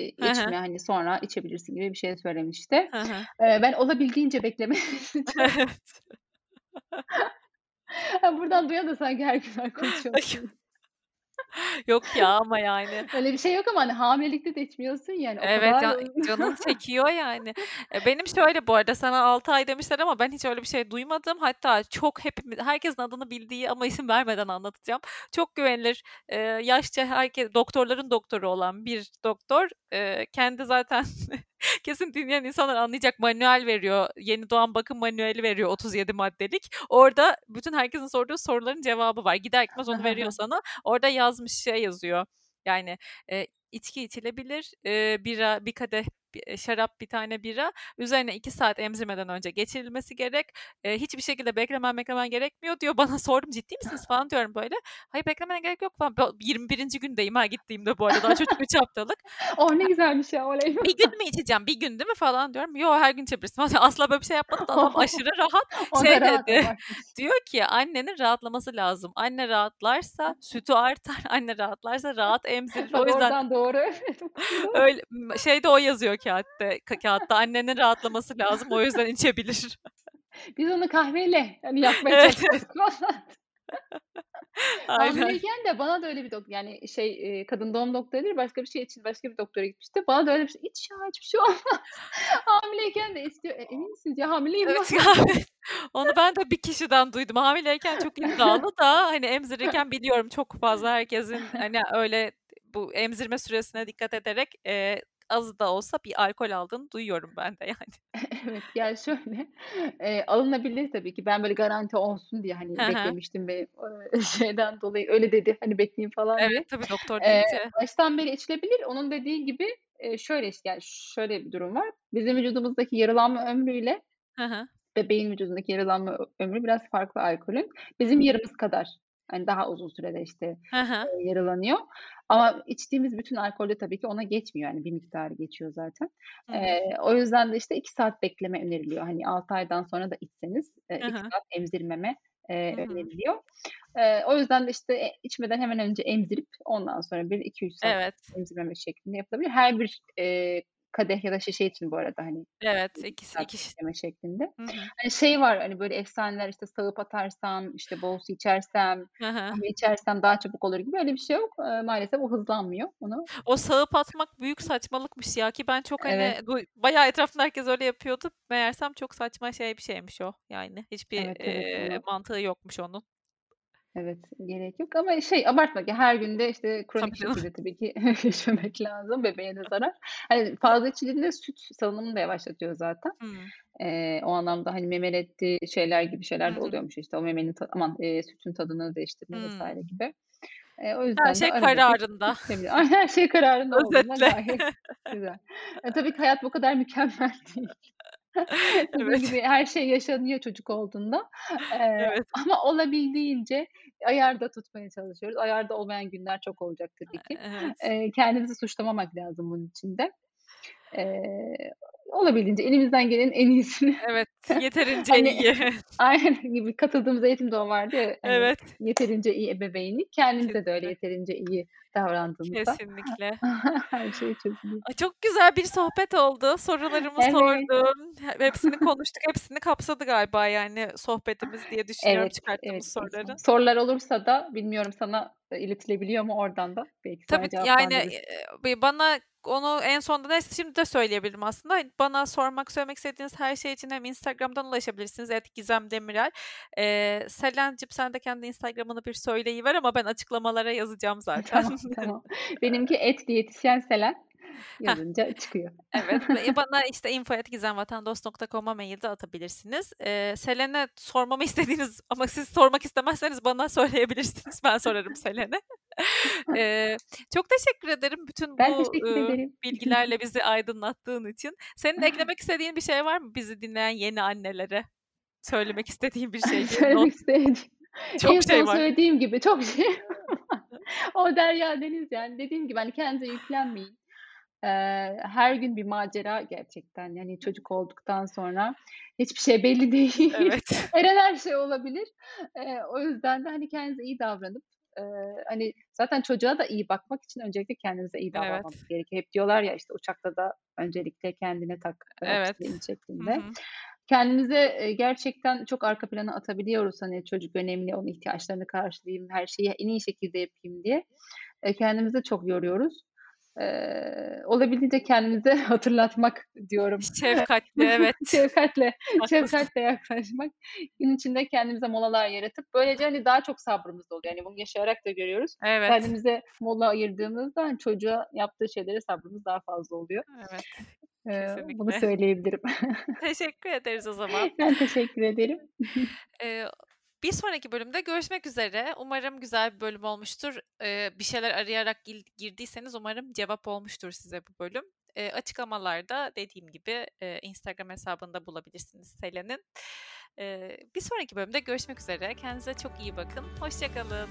hı. içme, hani sonra içebilirsin gibi bir şey söylemişti. Eee, ben olabildiğince. Ha, buradan duyan da sanki her gün gibi. Yok ya ama yani. Öyle bir şey yok ama hani hamilelikte de içmiyorsun yani o Evet kadar ya canın çekiyor yani. E, benim şöyle bu arada sana 6 ay demişler ama ben hiç öyle bir şey duymadım. Hatta çok hepimiz herkesin adını bildiği ama isim vermeden anlatacağım. Çok güvenilir e, yaşça herkes doktorların doktoru olan bir doktor e, kendi zaten kesin dinleyen insanlar anlayacak manuel veriyor. Yeni doğan bakım manueli veriyor 37 maddelik. Orada bütün herkesin sorduğu soruların cevabı var. Gider gitmez onu veriyor sana. Orada yazmış şey yazıyor. Yani e, içki içilebilir. E, bira, bir kadeh şarap, bir tane bira. Üzerine 2 saat emzirmeden önce geçirilmesi gerek. E, hiçbir şekilde beklemen beklemen gerekmiyor diyor. Bana sordum ciddi misiniz falan diyorum böyle. Hayır beklemene gerek yok falan. Ben 21. gündeyim ha gittiğimde bu arada. Daha çocuk 3 haftalık. Oh ne güzelmiş ya oley. Bir gün mü içeceğim? Bir gün değil mi falan diyorum. Yok her gün içebilirsin. Asla böyle bir şey yapmadı da adam aşırı rahat. Şey rahat dedi. Diyor ki annenin rahatlaması lazım. Anne rahatlarsa sütü artar. Anne rahatlarsa rahat emzirir. O yüzden doğru. öyle şeyde o yazıyor kağıtta. ka- Kağıtta annenin rahatlaması lazım. O yüzden içebilir. Biz onu kahveyle hani yapmaya Evet. Aynen. Hamileyken de bana da öyle bir doktor yani şey kadın doğum doktoru değil başka bir şey için başka bir doktora gitmişti. Bana da öyle bir şey iç ya hiçbir şey olmaz. Hamileyken de istiyor. E, emin misiniz ya hamileyim Evet. Onu ben de bir kişiden duydum. Hamileyken çok iddialı da hani emzirirken biliyorum çok fazla herkesin hani öyle bu emzirme süresine dikkat ederek e, az da olsa bir alkol aldığını duyuyorum ben de yani. Evet yani şöyle eee, alınabilir tabii ki. Ben böyle garanti olsun diye hani beklemiştim ve şeyden dolayı öyle dedi hani bekleyeyim falan diye. Evet tabii doktor Eee, deyince. baştan beri içilebilir. Onun dediği gibi eee, şöyle yani şöyle bir durum var. Bizim vücudumuzdaki yarılanma ömrüyle bebeğin vücudundaki yarılanma ö ömrü biraz farklı alkolün. Bizim yarımız kadar, hani, daha uzun sürede, işte, Hı hı. Ama içtiğimiz bütün alkol de tabii ki ona geçmiyor. Yani bir miktarı geçiyor zaten. Hı o yüzden de, işte, 2 saat bekleme öneriliyor. Hani 6 aydan sonra da içseniz, eee, Hı 2 hı. saat emzirmeme, hı. öneriliyor. Eee, o yüzden de, işte, e içmeden hemen önce emzirip ondan sonra bir 2-3 saat Evet. emzirmeme şeklinde yapılabilir. Her bir, eee, kadeh ya da şişe için bu arada, hani, Evet, 2 ikisi iki ş bekleme şeklinde. Hı hı. Hani, şey var, hani, böyle efsaneler, işte, sağıp atarsam, işte, bol su içersem, kahve içersem daha çabuk olur gibi öyle bir şey yok. Eee, maalesef o hızlanmıyor. Onu O sağıp atmak büyük saçmalıkmış ya ki ben çok hani Evet. duy bayağı etrafımda herkes öyle yapıyordu. Meğersem çok saçma şey bir şeymiş o yani. Hiçbir, Evet, evet, onu mantığı yokmuş onun. Evet, gerek yok ama şey abartma ki her gün de, işte, kronik Tabii canım. şekilde tabii ki içmemek lazım. Bebeğe de zarar. Hani, fazla içildiğinde süt salınımını da yavaşlatıyor zaten. Hımm. Eee, o anlamda, hani, memelettiği şeyler gibi Hı şeyler de hı. oluyormuş. İşte, o memenin ta aman, eee, sütün tadını değiştirme Hımm. vs. gibi. Eee, o Her yüzden de şey arada bir kararında. içilebilir. Ay, her şey kararında olduğunda Özetle. gayet güzel. E, tabii ki hayat bu kadar mükemmel değil. Dediğim Evet. gibi her şey yaşanıyor çocuk olduğunda. Eee, Evet. ama olabildiğince ayarda tutmaya çalışıyoruz. Ayarda olmayan günler çok olacak tabii ki. Evet. Eee, kendimizi suçlamamak lazım bunun için de. Eee, olabildiğince elimizden gelenin en iyisini Evet, yeterince hani iyi. aynen gibi katıldığımız eğitim de o vardı ya, hani, Evet. yeterince iyi ebeveynlik. Kendimize de öyle Kesinlikle. yeterince iyi davrandığımızda Kesinlikle. her şey çözülüyor. Ay, çok güzel bir sohbet oldu. Sorularımı Evet. sordum. He hepsini konuştuk. Hepsini kapsadı galiba yani sohbetimiz diye düşünüyorum Evet, evet. çıkarttığımız soruların. Sorular olursa da bilmiyorum sana, iletilebiliyor mu oradan da belki Tabii, yani, bi bana onu en sonda neyse şimdi de söyleyebilirim aslında. Bana sormak, söylemek istediğiniz her şey için hem Instagram'dan ulaşabilirsiniz @gizemdemirel. Eee, Selen'cim sen de kendi Instagram'ını bir söyleyiver ama ben açıklamalara yazacağım zaten. Tamam, tamam. Benimki @diyetisyenselen Heh. yazınca çıkıyor. Evet ve bana, işte, info@gizemvatandost.com'a mail de atabilirsiniz. Eee, Selen'e sormamı istediğiniz ama siz sormak istemezseniz bana söyleyebilirsiniz. Ben sorarım Selen'e. Eee, çok teşekkür ederim bütün Ben bu, ederim. bilgilerle bizi aydınlattığın için. Senin eklemek istediğin bir şey var mı bizi dinleyen yeni annelere? Söylemek istediğin bir şey. Söylemek istediğim Çok en şey son var. söylediğim gibi çok şey O derya deniz yani. Dediğim gibi, hani, kendinize yüklenmeyin. Eee, her gün bir macera gerçekten. Yani çocuk olduktan sonra hiçbir şey belli değil. Evet. Her her şey olabilir. Eee, o yüzden de, hani, kendinize iyi davranıp, eee, hani, zaten çocuğa da iyi bakmak için öncelikle kendinize iyi Evet. davranmamız gerekiyor. Hep diyorlar ya, işte, uçakta da öncelikle kendine tak, Evet. şeklinde. Kendimize, eee, gerçekten çok arka plana atabiliyoruz. Hani, çocuk önemli, onun ihtiyaçlarını karşılayayım, her şeyi en iyi şekilde yapayım diye. Eee, kendimizi çok yoruyoruz. Eee, olabildiğince kendimize hatırlatmak diyorum. Şefkatli, evet. Şefkatle, şefkatle yaklaşmak. Gün içinde kendimize molalar yaratıp böylece, hani, daha çok sabrımız oluyor. Hani, bunu yaşayarak da görüyoruz. Evet. Kendimize mola ayırdığımızda, hani, çocuğa yaptığı şeylere sabrımız daha fazla oluyor. Evet. Eee, bunu Kesinlikle. söyleyebilirim. Teşekkür ederiz o zaman. Ben teşekkür ederim. Eee, bir sonraki bölümde görüşmek üzere. Umarım güzel bir bölüm olmuştur. Eee, bir şeyler arayarak girdiyseniz umarım cevap olmuştur size bu bölüm. Eee, açıklamalarda dediğim gibi, eee, Instagram hesabında bulabilirsiniz Selen'in. Eee, bir sonraki bölümde görüşmek üzere. Kendinize çok iyi bakın. Hoşça kalın.